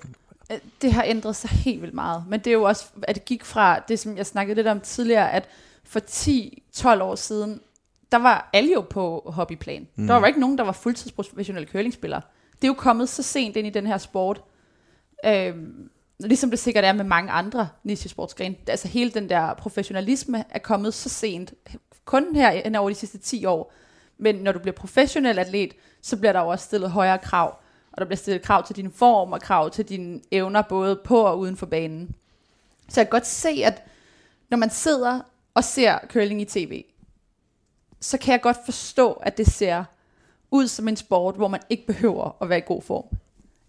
Øh, det har ændret sig helt vildt meget. Men det er jo også, at det gik fra det, som jeg snakkede lidt om tidligere, at for 10-12 år siden, der var alle jo på hobbyplan. Mm. Der var ikke nogen, der var fuldtidsprofessionelle curlingspillere. Det er jo kommet så sent ind i den her sport. Øhm, ligesom det sikkert er med mange andre nichesportsgrene. Altså hele den der professionalisme er kommet så sent. Kun her over de sidste 10 år. Men når du bliver professionel atlet, så bliver der jo også stillet højere krav. Og der bliver stillet krav til din form og krav til dine evner, både på og uden for banen. Så jeg kan godt se, at når man sidder og ser curling i tv, så kan jeg godt forstå, at det ser ud som en sport, hvor man ikke behøver at være i god form.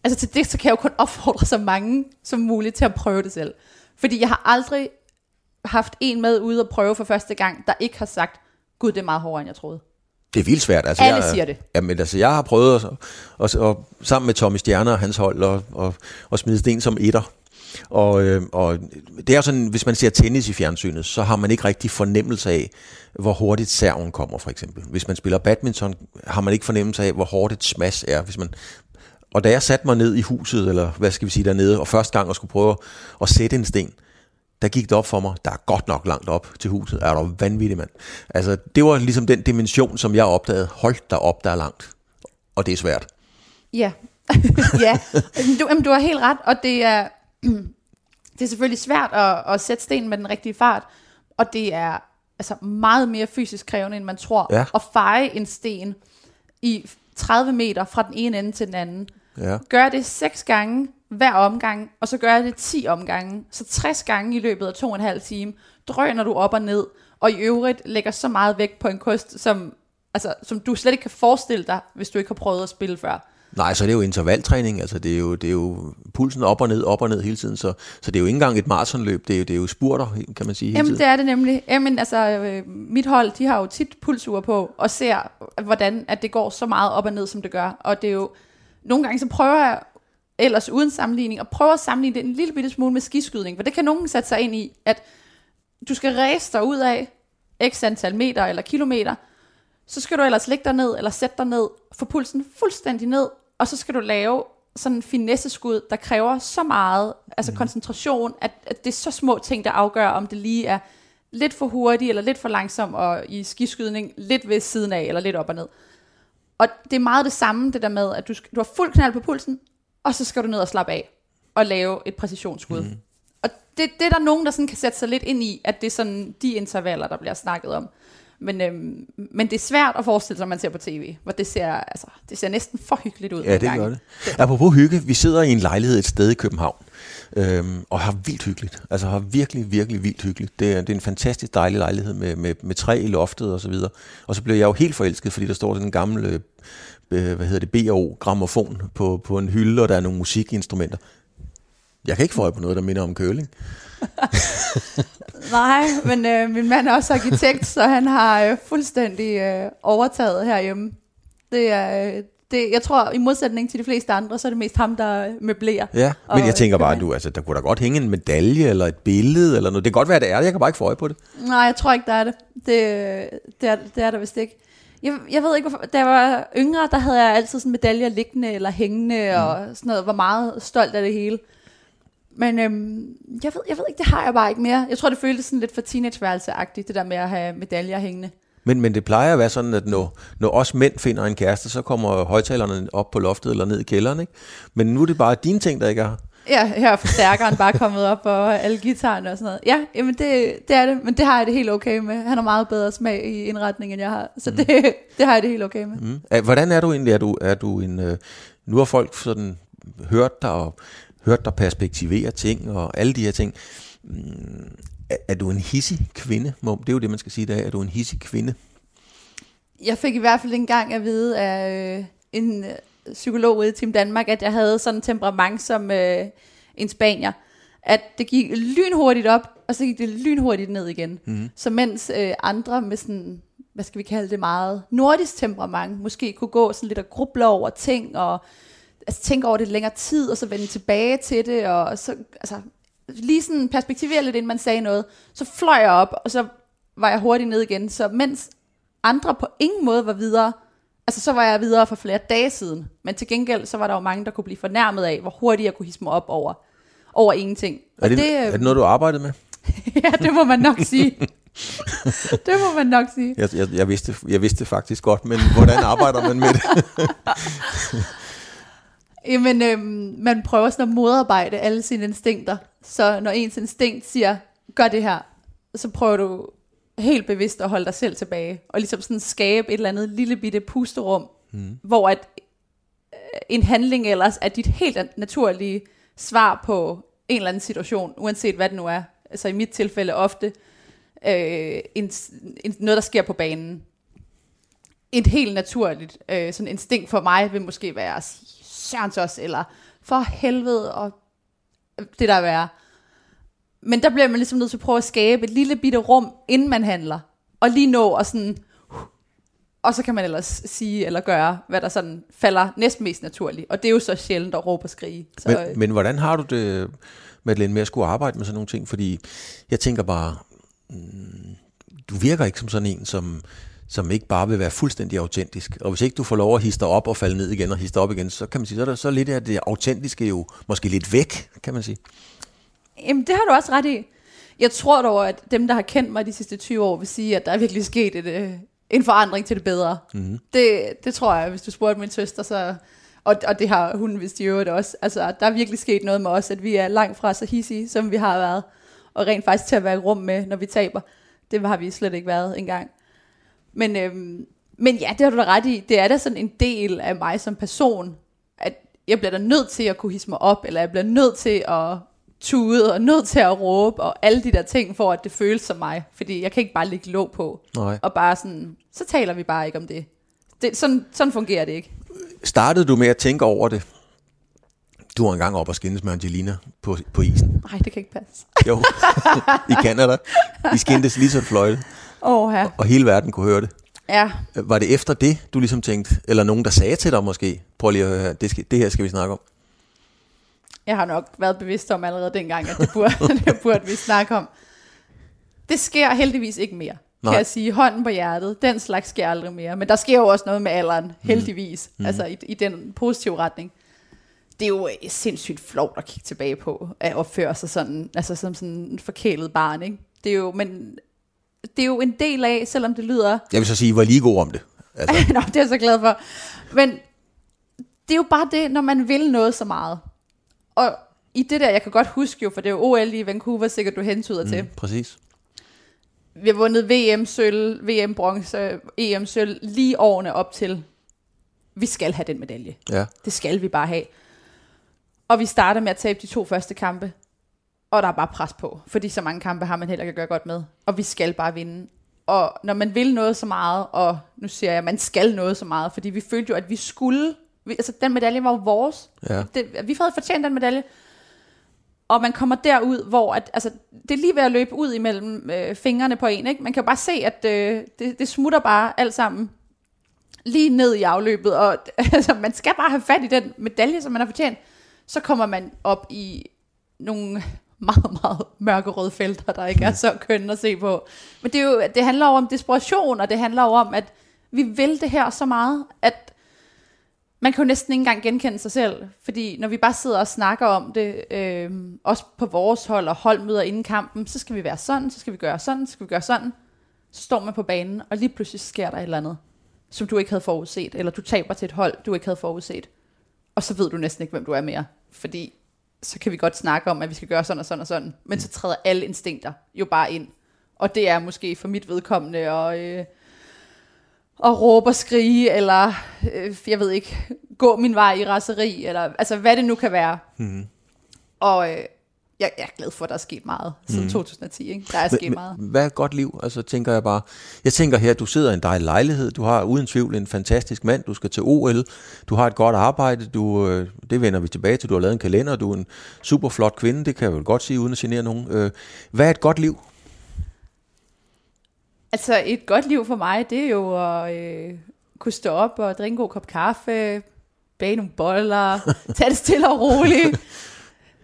Altså til det, så kan jeg jo kun opfordre så mange som muligt til at prøve det selv. Fordi jeg har aldrig haft en med ude og prøve for første gang, der ikke har sagt, gud, det er meget hårdere, end jeg troede. Det er vildt svært. Altså, Alle jeg, siger det. Jamen, altså, jeg har prøvet at, og, og, sammen med Tommy Stjerner og hans hold og, og, og smide sten som etter. Og, øh, og det er sådan, hvis man ser tennis i fjernsynet, så har man ikke rigtig fornemmelse af, hvor hurtigt serven kommer, for eksempel. Hvis man spiller badminton, har man ikke fornemmelse af, hvor hårdt et smash er. Hvis man, og da jeg satte mig ned i huset, eller hvad skal vi sige dernede, og første gang og skulle prøve at sætte en sten, der gik det op for mig, der er godt nok langt op til huset. Er du vanvittig, mand. Altså, det var ligesom den dimension, som jeg opdagede. Hold der op, der er langt. Og det er svært. Ja, ja. Du, jamen, du har helt ret, og det er, det er selvfølgelig svært at, at sætte sten med den rigtige fart, og det er altså meget mere fysisk krævende, end man tror. Ja. At feje en sten i 30 meter fra den ene ende til den anden. Ja. Gør det seks gange hver omgang, og så gør jeg det 10 omgange. Så 60 gange i løbet af to og en halv time, drøner du op og ned, og i øvrigt lægger så meget vægt på en kost, som, altså, som du slet ikke kan forestille dig, hvis du ikke har prøvet at spille før. Nej, så det er jo intervaltræning, altså det er jo, det er jo pulsen op og ned, op og ned hele tiden, så, så det er jo ikke engang et maratonløb, det er jo, det er jo spurter, kan man sige hele Jamen tiden. det er det nemlig. Jamen altså, øh, mit hold, de har jo tit pulsure på, og ser, hvordan at det går så meget op og ned, som det gør. Og det er jo, nogle gange så prøver jeg ellers uden sammenligning, og prøver at sammenligne det en lille bitte smule med skiskydning, for det kan nogen sætte sig ind i, at du skal ræse dig ud af x antal meter eller kilometer, så skal du ellers ligge dig ned, eller sætte dig ned, få pulsen fuldstændig ned, og så skal du lave sådan en finesseskud, der kræver så meget altså mm. koncentration, at, at det er så små ting, der afgør, om det lige er lidt for hurtigt, eller lidt for langsom, og i skiskydning lidt ved siden af, eller lidt op og ned. Og det er meget det samme, det der med, at du, du har fuld knald på pulsen, og så skal du ned og slappe af, og lave et præcisionsskud. Mm. Og det, det er der nogen, der sådan kan sætte sig lidt ind i, at det er sådan de intervaller, der bliver snakket om. Men, øhm, men det er svært at forestille sig, når man ser på tv, hvor det ser, altså, det ser næsten for hyggeligt ud. Ja, det gør det. Apropos hygge, vi sidder i en lejlighed et sted i København, øhm, og har vildt hyggeligt. Altså har virkelig, virkelig vildt hyggeligt. Det er, det er en fantastisk dejlig lejlighed med, med, med træ i loftet og så videre. Og så blev jeg jo helt forelsket, fordi der står sådan en gammel, øh, hvad hedder det, B&O gramofon på, på en hylde, og der er nogle musikinstrumenter. Jeg kan ikke få øje på noget, der minder om køling. Nej, men øh, min mand er også arkitekt, så han har øh, fuldstændig øh, overtaget herhjemme. Det er, øh, det, jeg tror, i modsætning til de fleste andre, så er det mest ham, der møblerer. Ja, men jeg tænker bare, du, altså, der kunne da godt hænge en medalje eller et billede eller noget. Det kan godt være, det er det. Jeg kan bare ikke få øje på det. Nej, jeg tror ikke, der er det. Det, det, er, det er der vist ikke. Jeg, jeg ved ikke, hvorfor. Da jeg var yngre, der havde jeg altid sådan medaljer liggende eller hængende mm. og sådan noget. Var meget stolt af det hele. Men øhm, jeg, ved, jeg ved ikke, det har jeg bare ikke mere. Jeg tror, det føltes sådan lidt for teenageværelse-agtigt, det der med at have medaljer hængende. Men, men det plejer at være sådan, at når, når os mænd finder en kæreste, så kommer højtalerne op på loftet eller ned i kælderen. Ikke? Men nu er det bare dine ting, der ikke er Ja, her er forstærkeren bare kommet op, og alle guitarerne og sådan noget. Ja, jamen det, det er det, men det har jeg det helt okay med. Han har meget bedre smag i indretning, end jeg har. Så det, det har jeg det helt okay med. Mm. Hvordan er du egentlig? Er du, er du en... Øh, nu har folk sådan hørt dig og hørt dig perspektivere ting og alle de her ting. Mm, er, er du en hissig kvinde? Det er jo det, man skal sige dag. Er du en hissig kvinde? Jeg fik i hvert fald en gang at vide af øh, en øh, psykolog ude i Team Danmark, at jeg havde sådan en temperament som øh, en spanier. At det gik lynhurtigt op, og så gik det lynhurtigt ned igen. Mm. Så mens øh, andre med sådan, hvad skal vi kalde det meget, nordisk temperament, måske kunne gå sådan lidt og gruble over ting, og altså, tænke over det længere tid, og så vende tilbage til det, og så altså, lige sådan perspektivere lidt, inden man sagde noget, så fløj jeg op, og så var jeg hurtigt ned igen. Så mens andre på ingen måde var videre, altså så var jeg videre for flere dage siden, men til gengæld, så var der jo mange, der kunne blive fornærmet af, hvor hurtigt jeg kunne hisse mig op over, over ingenting. Er det, det, er det noget, du har arbejdet med? ja, det må man nok sige. det må man nok sige. Jeg, jeg, jeg, vidste, jeg vidste faktisk godt, men hvordan arbejder man med det? Jamen, øhm, man prøver sådan at modarbejde alle sine instinkter. Så når ens instinkt siger, gør det her, så prøver du helt bevidst at holde dig selv tilbage. Og ligesom sådan skabe et eller andet lille bitte pusterum, mm. hvor at øh, en handling ellers er dit helt naturlige svar på en eller anden situation, uanset hvad det nu er. Altså i mit tilfælde ofte øh, en, en, noget, der sker på banen. Et helt naturligt øh, sådan instinkt for mig vil måske være at sige, sørens også, eller for helvede, og det der er værre. Men der bliver man ligesom nødt til at prøve at skabe et lille bitte rum, inden man handler. Og lige nå og sådan, og så kan man ellers sige eller gøre, hvad der sådan falder næsten mest naturligt. Og det er jo så sjældent at råbe og skrige. Så, øh, Men, men hvordan har du det, Madeleine, med at skulle arbejde med sådan nogle ting? Fordi jeg tænker bare, mm, du virker ikke som sådan en, som, som ikke bare vil være fuldstændig autentisk. Og hvis ikke du får lov at hisse dig op og falde ned igen og hisse dig op igen, så kan man sige, så er, der, så lidt af det autentiske jo måske lidt væk, kan man sige. Jamen, det har du også ret i. Jeg tror dog, at dem, der har kendt mig de sidste 20 år, vil sige, at der er virkelig sket et, øh, en forandring til det bedre. Mm-hmm. Det, det tror jeg, hvis du spurgte min søster, så... Og, og det har hun vist i øvrigt også. Altså, der er virkelig sket noget med os, at vi er langt fra så hissige, som vi har været. Og rent faktisk til at være i rum med, når vi taber. Det har vi slet ikke været engang. Men, øhm, men ja, det har du da ret i. Det er da sådan en del af mig som person, at jeg bliver da nødt til at kunne hisse mig op, eller jeg bliver nødt til at tude, og nødt til at råbe, og alle de der ting, for at det føles som mig. Fordi jeg kan ikke bare lægge låg på, Nej. og bare sådan, så taler vi bare ikke om det. det sådan, sådan fungerer det ikke. Startede du med at tænke over det? Du var engang op og skændes med Angelina på, på isen. Nej, det kan ikke passe. Jo, i Canada. I skændtes lige så fløjte, oh, her. og hele verden kunne høre det. Ja, Var det efter det, du ligesom tænkte, eller nogen, der sagde til dig måske, prøv lige at høre her, det, skal, det her skal vi snakke om? jeg har nok været bevidst om allerede dengang, at det burde, det burde vi snakke om. Det sker heldigvis ikke mere, Nej. Kan jeg sige. Hånden på hjertet, den slags sker aldrig mere. Men der sker jo også noget med alderen, heldigvis. Mm. Altså i, i den positive retning. Det er jo øh, sindssygt flot at kigge tilbage på, at opføre sig sådan, altså som sådan en forkælet barn, ikke? Det er jo, men det er jo en del af, selvom det lyder Jeg vil så sige, I var lige god om det. Altså, Nå, det er jeg så glad for. Men det er jo bare det, når man vil noget så meget. Og i det der, jeg kan godt huske jo, for det er jo OL i Vancouver, sikkert du hentyder mm. til. præcis. Vi har vundet VM sølv, VM bronze, EM sølv, lige årene op til. Vi skal have den medalje. Ja. Det skal vi bare have. Og vi starter med at tabe de to første kampe. Og der er bare pres på, fordi så mange kampe har man heller ikke at gøre godt med. Og vi skal bare vinde. Og når man vil noget så meget, og nu siger jeg, at man skal noget så meget, fordi vi følte jo, at vi skulle, vi, altså den medalje var jo vores. Ja. Det, vi havde fortjent den medalje. Og man kommer derud, hvor at, altså, det er lige ved at løbe ud imellem øh, fingrene på en. Ikke? Man kan jo bare se, at øh, det, det smutter bare alt sammen lige ned i afløbet. Og altså, man skal bare have fat i den medalje, som man har fortjent. Så kommer man op i nogle meget, meget mørkerøde felter, der ikke er så kønne at se på. Men det, er jo, det handler jo om desperation, og det handler jo om, at vi vil det her så meget, at man kan jo næsten ikke engang genkende sig selv, fordi når vi bare sidder og snakker om det, øh, også på vores hold og holdmøder inden kampen, så skal vi være sådan, så skal vi gøre sådan, så skal vi gøre sådan. Så står man på banen, og lige pludselig sker der et eller andet, som du ikke havde forudset, eller du taber til et hold, du ikke havde forudset. Og så ved du næsten ikke, hvem du er mere, fordi så kan vi godt snakke om, at vi skal gøre sådan og sådan og sådan. Men så træder alle instinkter jo bare ind. Og det er måske for mit vedkommende at, øh, at råbe og skrige, eller øh, jeg ved ikke, gå min vej i raseri, eller altså hvad det nu kan være. Mm. Og øh, jeg, er glad for, at der er sket meget siden mm. 2010. Ikke? Der er sket men, meget. Hvad er et godt liv? Altså tænker jeg bare, jeg tænker her, du sidder i en dejlig lejlighed, du har uden tvivl en fantastisk mand, du skal til OL, du har et godt arbejde, du, øh, det vender vi tilbage til, du har lavet en kalender, du er en super flot kvinde, det kan jeg vel godt sige, uden at genere nogen. Øh, hvad er et godt liv? Altså et godt liv for mig, det er jo at øh, kunne stå op og drikke en god kop kaffe, bage nogle boller, tage det stille og roligt,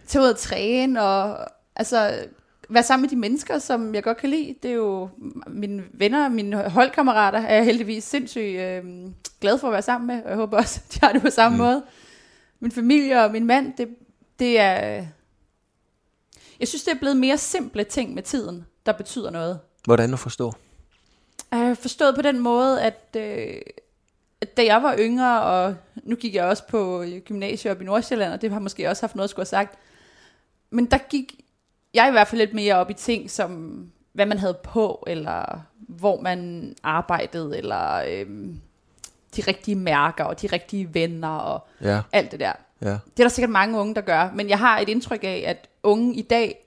tage ud og træne, og altså være sammen med de mennesker, som jeg godt kan lide. Det er jo mine venner, mine holdkammerater, er jeg heldigvis sindssygt øh, glad for at være sammen med, og jeg håber også, at de har det på samme mm. måde. Min familie og min mand, det, det er... Jeg synes, det er blevet mere simple ting med tiden, der betyder noget. Hvordan at forstå? Øh, forstået på den måde, at, øh, da jeg var yngre, og nu gik jeg også på gymnasiet op i Nordsjælland, og det har måske også haft noget at skulle have sagt, men der gik jeg i hvert fald lidt mere op i ting, som hvad man havde på, eller hvor man arbejdede, eller øh, de rigtige mærker, og de rigtige venner, og ja. alt det der. Ja. Det er der sikkert mange unge, der gør, men jeg har et indtryk af, at unge i dag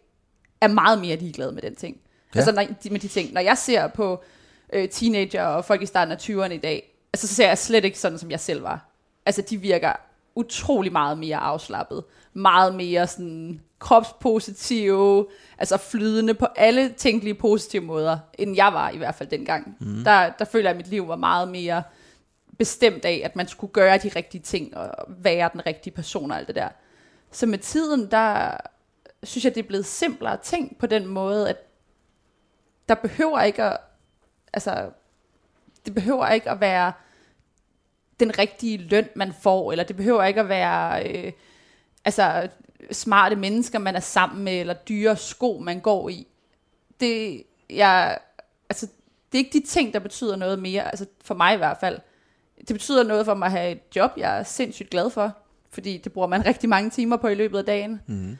er meget mere ligeglade med den ting. Ja. Altså når, med de ting. Når jeg ser på øh, teenager og folk i starten af 20'erne i dag, altså så ser jeg slet ikke sådan, som jeg selv var. Altså de virker utrolig meget mere afslappet. Meget mere sådan kropspositive, altså flydende på alle tænkelige positive måder, end jeg var i hvert fald dengang. Mm. Der, der føler jeg, at mit liv var meget mere bestemt af, at man skulle gøre de rigtige ting, og være den rigtige person og alt det der. Så med tiden, der synes jeg, det er blevet simplere ting på den måde, at der behøver ikke at, altså, det behøver ikke at være den rigtige løn, man får, eller det behøver ikke at være, øh, altså, smarte mennesker, man er sammen med, eller dyre sko, man går i. Det, jeg, altså, det er ikke de ting, der betyder noget mere, altså for mig i hvert fald. Det betyder noget for mig at have et job, jeg er sindssygt glad for, fordi det bruger man rigtig mange timer på i løbet af dagen. Mm.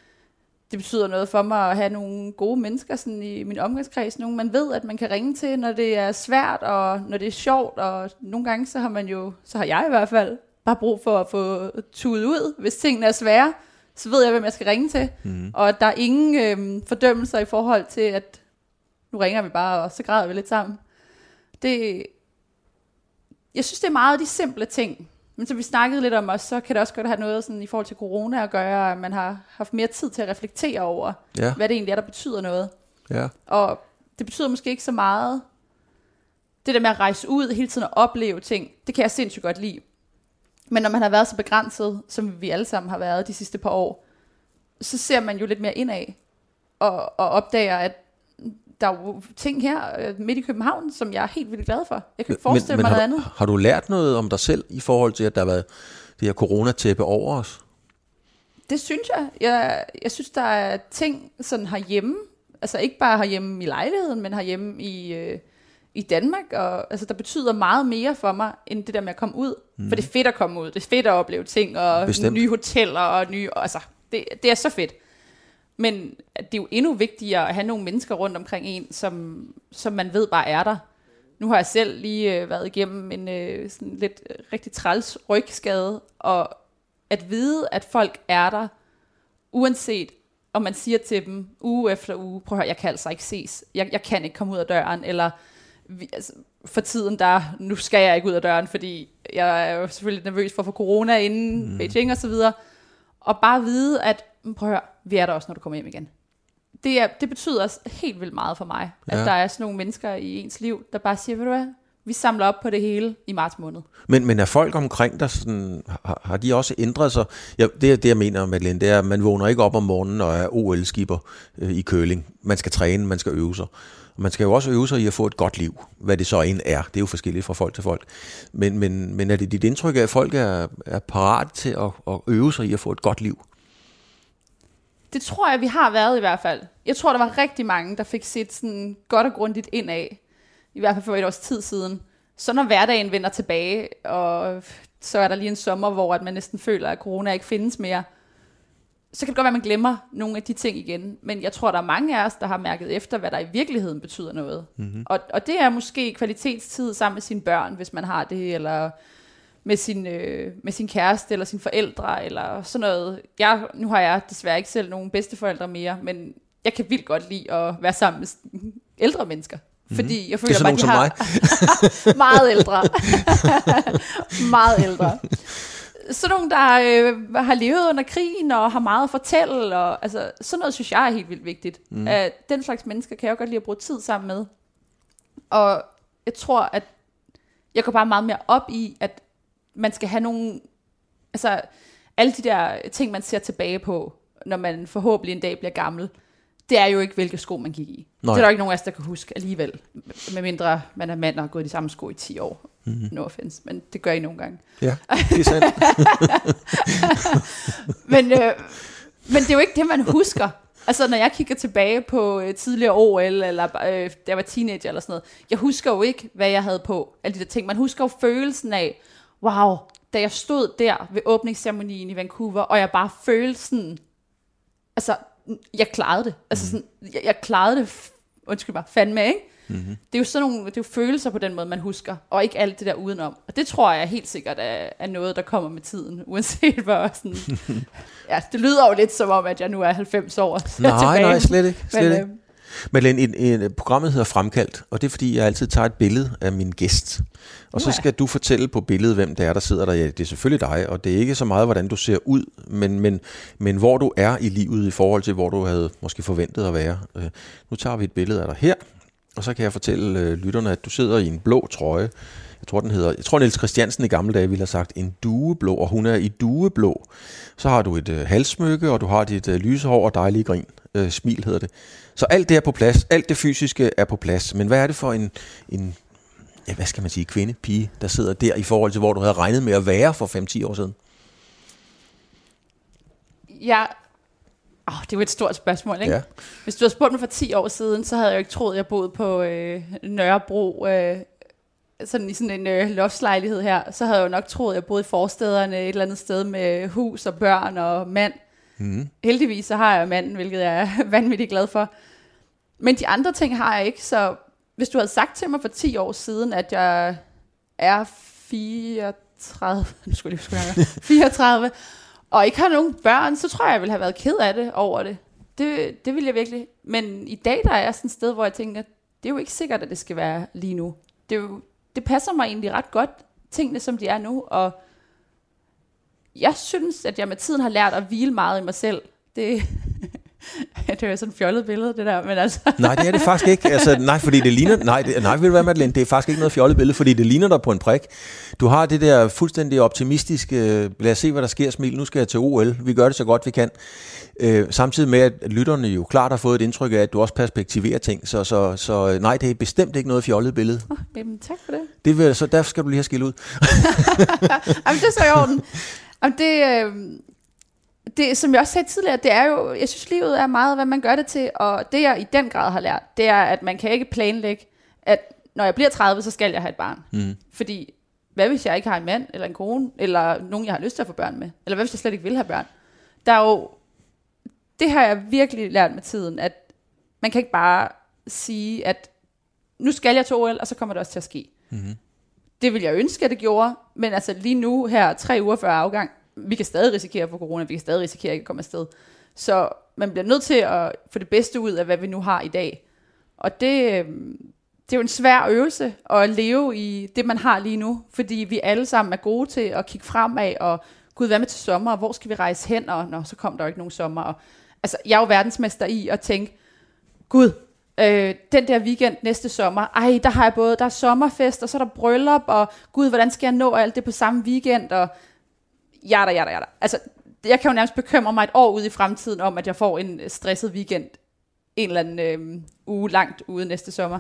Det betyder noget for mig at have nogle gode mennesker sådan i min omgangskreds, nogen man ved, at man kan ringe til, når det er svært, og når det er sjovt, og nogle gange så har man jo, så har jeg i hvert fald, bare brug for at få tudet ud, hvis tingene er svære så ved jeg, hvem jeg skal ringe til. Mm. Og der er ingen øh, fordømmelser i forhold til, at nu ringer vi bare, og så græder vi lidt sammen. Det, jeg synes, det er meget af de simple ting. Men som vi snakkede lidt om også, så kan det også godt have noget sådan, i forhold til corona at gøre, at man har haft mere tid til at reflektere over, ja. hvad det egentlig er, der betyder noget. Ja. Og det betyder måske ikke så meget. Det der med at rejse ud hele tiden og opleve ting, det kan jeg sindssygt godt lide. Men når man har været så begrænset, som vi alle sammen har været de sidste par år, så ser man jo lidt mere indad, og, og opdager, at der er jo ting her øh, midt i København, som jeg er helt vildt glad for. Jeg kan ikke forestille men, men mig noget andet. Har du lært noget om dig selv i forhold til, at der har været det her coronatæppe over os? Det synes jeg. jeg. Jeg synes, der er ting sådan herhjemme, altså ikke bare herhjemme i lejligheden, men herhjemme i, øh, i Danmark, og altså, der betyder meget mere for mig, end det der med at komme ud. Mm. For det er fedt at komme ud, det er fedt at opleve ting, og Bestemt. nye hoteller, og nye, altså, det, det er så fedt. Men det er jo endnu vigtigere at have nogle mennesker rundt omkring en, som, som man ved bare er der. Nu har jeg selv lige øh, været igennem en øh, sådan lidt øh, rigtig træls rygskade, og at vide, at folk er der, uanset om man siger til dem uge efter uge, prøv at høre, jeg kan altså ikke ses, jeg, jeg kan ikke komme ud af døren, eller vi, altså, for tiden der, nu skal jeg ikke ud af døren, fordi jeg er jo selvfølgelig nervøs for at få corona inden mm. Beijing og så videre. Og bare vide, at prøv at høre, vi er der også, når du kommer hjem igen. Det, er, det betyder også helt vildt meget for mig, ja. at der er sådan nogle mennesker i ens liv, der bare siger, ved du hvad, vi samler op på det hele i marts måned. Men, men er folk omkring dig, sådan, har, har de også ændret sig? Ja, det, det jeg mener, Madeleine, det er, at man vågner ikke op om morgenen og er OL-skipper øh, i køling. Man skal træne, man skal øve sig. Man skal jo også øve sig i at få et godt liv, hvad det så end er. Det er jo forskelligt fra folk til folk. Men, men, men er det dit indtryk af, at folk er, er parat til at, at øve sig i at få et godt liv? Det tror jeg, vi har været i hvert fald. Jeg tror, der var rigtig mange, der fik set sådan godt og grundigt ind af. I hvert fald for et års tid siden. Så når hverdagen vender tilbage, og så er der lige en sommer, hvor at man næsten føler, at corona ikke findes mere, så kan det godt være, at man glemmer nogle af de ting igen. Men jeg tror, der er mange af os, der har mærket efter, hvad der i virkeligheden betyder noget. Mm-hmm. Og, og det er måske kvalitetstid sammen med sine børn, hvis man har det, eller med sin, øh, med sin kæreste, eller sine forældre, eller sådan noget. Jeg, nu har jeg desværre ikke selv nogen bedsteforældre mere, men jeg kan vildt godt lide at være sammen med ældre mennesker. Fordi jeg føler Det er bare, de sådan har nogen meget ældre. meget ældre. Sådan nogle, der øh, har levet under krigen og har meget at fortælle. Og, altså, sådan noget synes jeg er helt vildt vigtigt. Mm. At den slags mennesker kan jeg jo godt lide at bruge tid sammen med. Og jeg tror, at jeg går bare meget mere op i, at man skal have nogle... Altså, alle de der ting, man ser tilbage på, når man forhåbentlig en dag bliver gammel, det er jo ikke, hvilke sko man gik i. Nej. Det er der jo ikke nogen af os, der kan huske alligevel. Medmindre man er mand og har gået i de samme sko i 10 år. Mm-hmm. No offense, men det gør I nogle gange. Ja, det er sandt. Men, øh, men det er jo ikke det, man husker. Altså, når jeg kigger tilbage på øh, tidligere OL, eller øh, da jeg var teenager eller sådan noget, jeg husker jo ikke, hvad jeg havde på, alle de der ting. Man husker jo følelsen af, wow, da jeg stod der ved åbningsceremonien i Vancouver, og jeg bare følte sådan, altså, jeg klarede det. Altså sådan, jeg, jeg klarede det, undskyld mig, fandme, ikke? Mm-hmm. Det er jo sådan nogle, det er jo følelser på den måde, man husker, og ikke alt det der udenom. Og det tror jeg helt sikkert er, er noget, der kommer med tiden, uanset hvor sådan... ja, det lyder jo lidt som om, at jeg nu er 90 år. Nej, nej, slet ikke. Slet Men, ikke. øh, Men en, en, programmet hedder Fremkaldt, og det er fordi, jeg altid tager et billede af min gæst. Og så skal du fortælle på billedet, hvem det er, der sidder der. Ja, det er selvfølgelig dig, og det er ikke så meget, hvordan du ser ud, men, men, men hvor du er i livet i forhold til, hvor du havde måske forventet at være. Øh, Nu tager vi et billede af dig her, og så kan jeg fortælle øh, lytterne, at du sidder i en blå trøje. Jeg tror, den hedder, jeg tror, Niels Christiansen i gamle dage ville have sagt en dueblå, og hun er i dueblå. Så har du et øh, halssmykke, og du har dit øh, lyse hår og dejlige grin. Øh, smil hedder det. Så alt det er på plads. Alt det fysiske er på plads. Men hvad er det for en, en ja, hvad skal man sige, kvinde, pige, der sidder der i forhold til, hvor du havde regnet med at være for 5-10 år siden? Ja, oh, det er jo et stort spørgsmål, ikke? Ja. Hvis du havde spurgt mig for 10 år siden, så havde jeg jo ikke troet, at jeg boede på øh, Nørrebro, øh, sådan i sådan en øh, loftlejlighed her. Så havde jeg jo nok troet, at jeg boede i forstederne et eller andet sted med hus og børn og mand. Mm. Heldigvis så har jeg manden, hvilket jeg er vanvittigt glad for. Men de andre ting har jeg ikke, så hvis du havde sagt til mig for 10 år siden, at jeg er 34, nu skulle jeg lige huske, hvad jeg er, 34, og ikke har nogen børn, så tror jeg, jeg ville have været ked af det over det. Det, det ville jeg virkelig. Men i dag, der er jeg sådan et sted, hvor jeg tænker, det er jo ikke sikkert, at det skal være lige nu. Det, er jo, det passer mig egentlig ret godt, tingene som de er nu, og jeg synes, at jeg med tiden har lært at hvile meget i mig selv. Det, det er jo sådan et fjollet billede, det der, men altså... Nej, det er det faktisk ikke. Altså, nej, fordi det ligner... Nej, det, nej, ved du hvad, Madeleine? Det er faktisk ikke noget fjollet billede, fordi det ligner dig på en prik. Du har det der fuldstændig optimistiske, lad os se, hvad der sker, smil, nu skal jeg til OL. Vi gør det så godt, vi kan. Øh, samtidig med, at lytterne jo klart har fået et indtryk af, at du også perspektiverer ting. Så, så, så øh, nej, det er bestemt ikke noget fjollet billede. Oh, jamen, tak for det. Det vil, så derfor skal du lige have skilt ud. Jamen, det er så i orden. Jamen, det, øh, det, som jeg også sagde tidligere, det er jo, jeg synes, livet er meget, hvad man gør det til, og det jeg i den grad har lært, det er, at man kan ikke planlægge, at når jeg bliver 30, så skal jeg have et barn. Mm. Fordi, hvad hvis jeg ikke har en mand, eller en kone, eller nogen, jeg har lyst til at få børn med? Eller hvad hvis jeg slet ikke vil have børn? Der er jo, det har jeg virkelig lært med tiden, at man kan ikke bare sige, at nu skal jeg til OL, og så kommer det også til at ske. Mm-hmm. Det vil jeg ønske, at det gjorde, men altså lige nu her, tre uger før afgang, vi kan stadig risikere at få corona, vi kan stadig risikere at ikke komme afsted. Så man bliver nødt til at få det bedste ud af, hvad vi nu har i dag. Og det, øhm, det er jo en svær øvelse at leve i det, man har lige nu, fordi vi alle sammen er gode til at kigge fremad, og gud, hvad med til sommer, og hvor skal vi rejse hen, og nå, så kom der jo ikke nogen sommer. Og, altså, jeg er jo verdensmester i at tænke, gud, øh, den der weekend næste sommer, ej, der har jeg både, der er sommerfest, og så er der bryllup, og gud, hvordan skal jeg nå alt det på samme weekend, og jada, jada, jada. Altså, jeg kan jo nærmest bekymre mig et år ud i fremtiden om, at jeg får en stresset weekend en eller anden øh, uge langt ude næste sommer.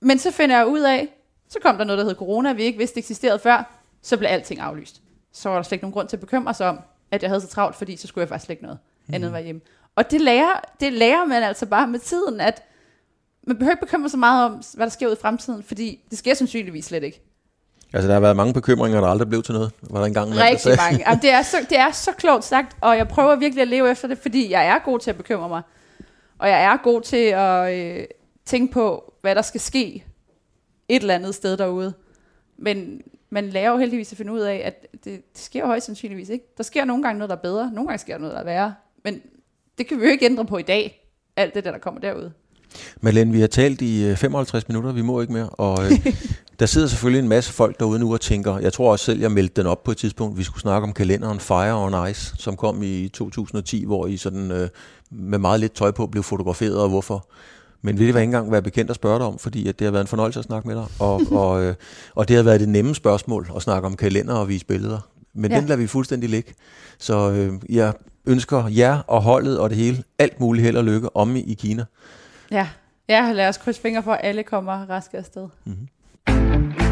Men så finder jeg ud af, så kom der noget, der hed corona, vi ikke vidste eksisterede før, så blev alting aflyst. Så var der slet ikke nogen grund til at bekymre sig om, at jeg havde så travlt, fordi så skulle jeg faktisk slet ikke noget andet end at være hjemme. Og det lærer, det lærer man altså bare med tiden, at man behøver ikke bekymre sig meget om, hvad der sker ud i fremtiden, fordi det sker sandsynligvis slet ikke. Altså, der har været mange bekymringer, der aldrig blev til noget. Var der engang Rigtig sagde? mange. Jamen, det, er så, det er så klogt sagt, og jeg prøver virkelig at leve efter det, fordi jeg er god til at bekymre mig. Og jeg er god til at øh, tænke på, hvad der skal ske et eller andet sted derude. Men man lærer jo heldigvis at finde ud af, at det, det sker højst sandsynligvis ikke. Der sker nogle gange noget, der er bedre, nogle gange sker noget, der er værre. Men det kan vi jo ikke ændre på i dag, alt det der, der kommer derude. Malene, vi har talt i øh, 55 minutter, vi må ikke mere, og øh, der sidder selvfølgelig en masse folk derude nu og tænker, jeg tror også selv, jeg meldte den op på et tidspunkt, vi skulle snakke om kalenderen Fire on Ice, som kom i 2010, hvor I sådan øh, med meget lidt tøj på blev fotograferet, og hvorfor. Men vil det ikke engang være bekendt at spørge dig om, fordi at det har været en fornøjelse at snakke med dig, og, og, øh, og det har været det nemme spørgsmål at snakke om kalender og vise billeder. Men. Ja. den lader vi fuldstændig ligge. Så øh, jeg ønsker jer og holdet og det hele alt muligt held og lykke om i, Kina. Ja. ja, lad os krydse fingre for, at alle kommer raske afsted. Mm-hmm.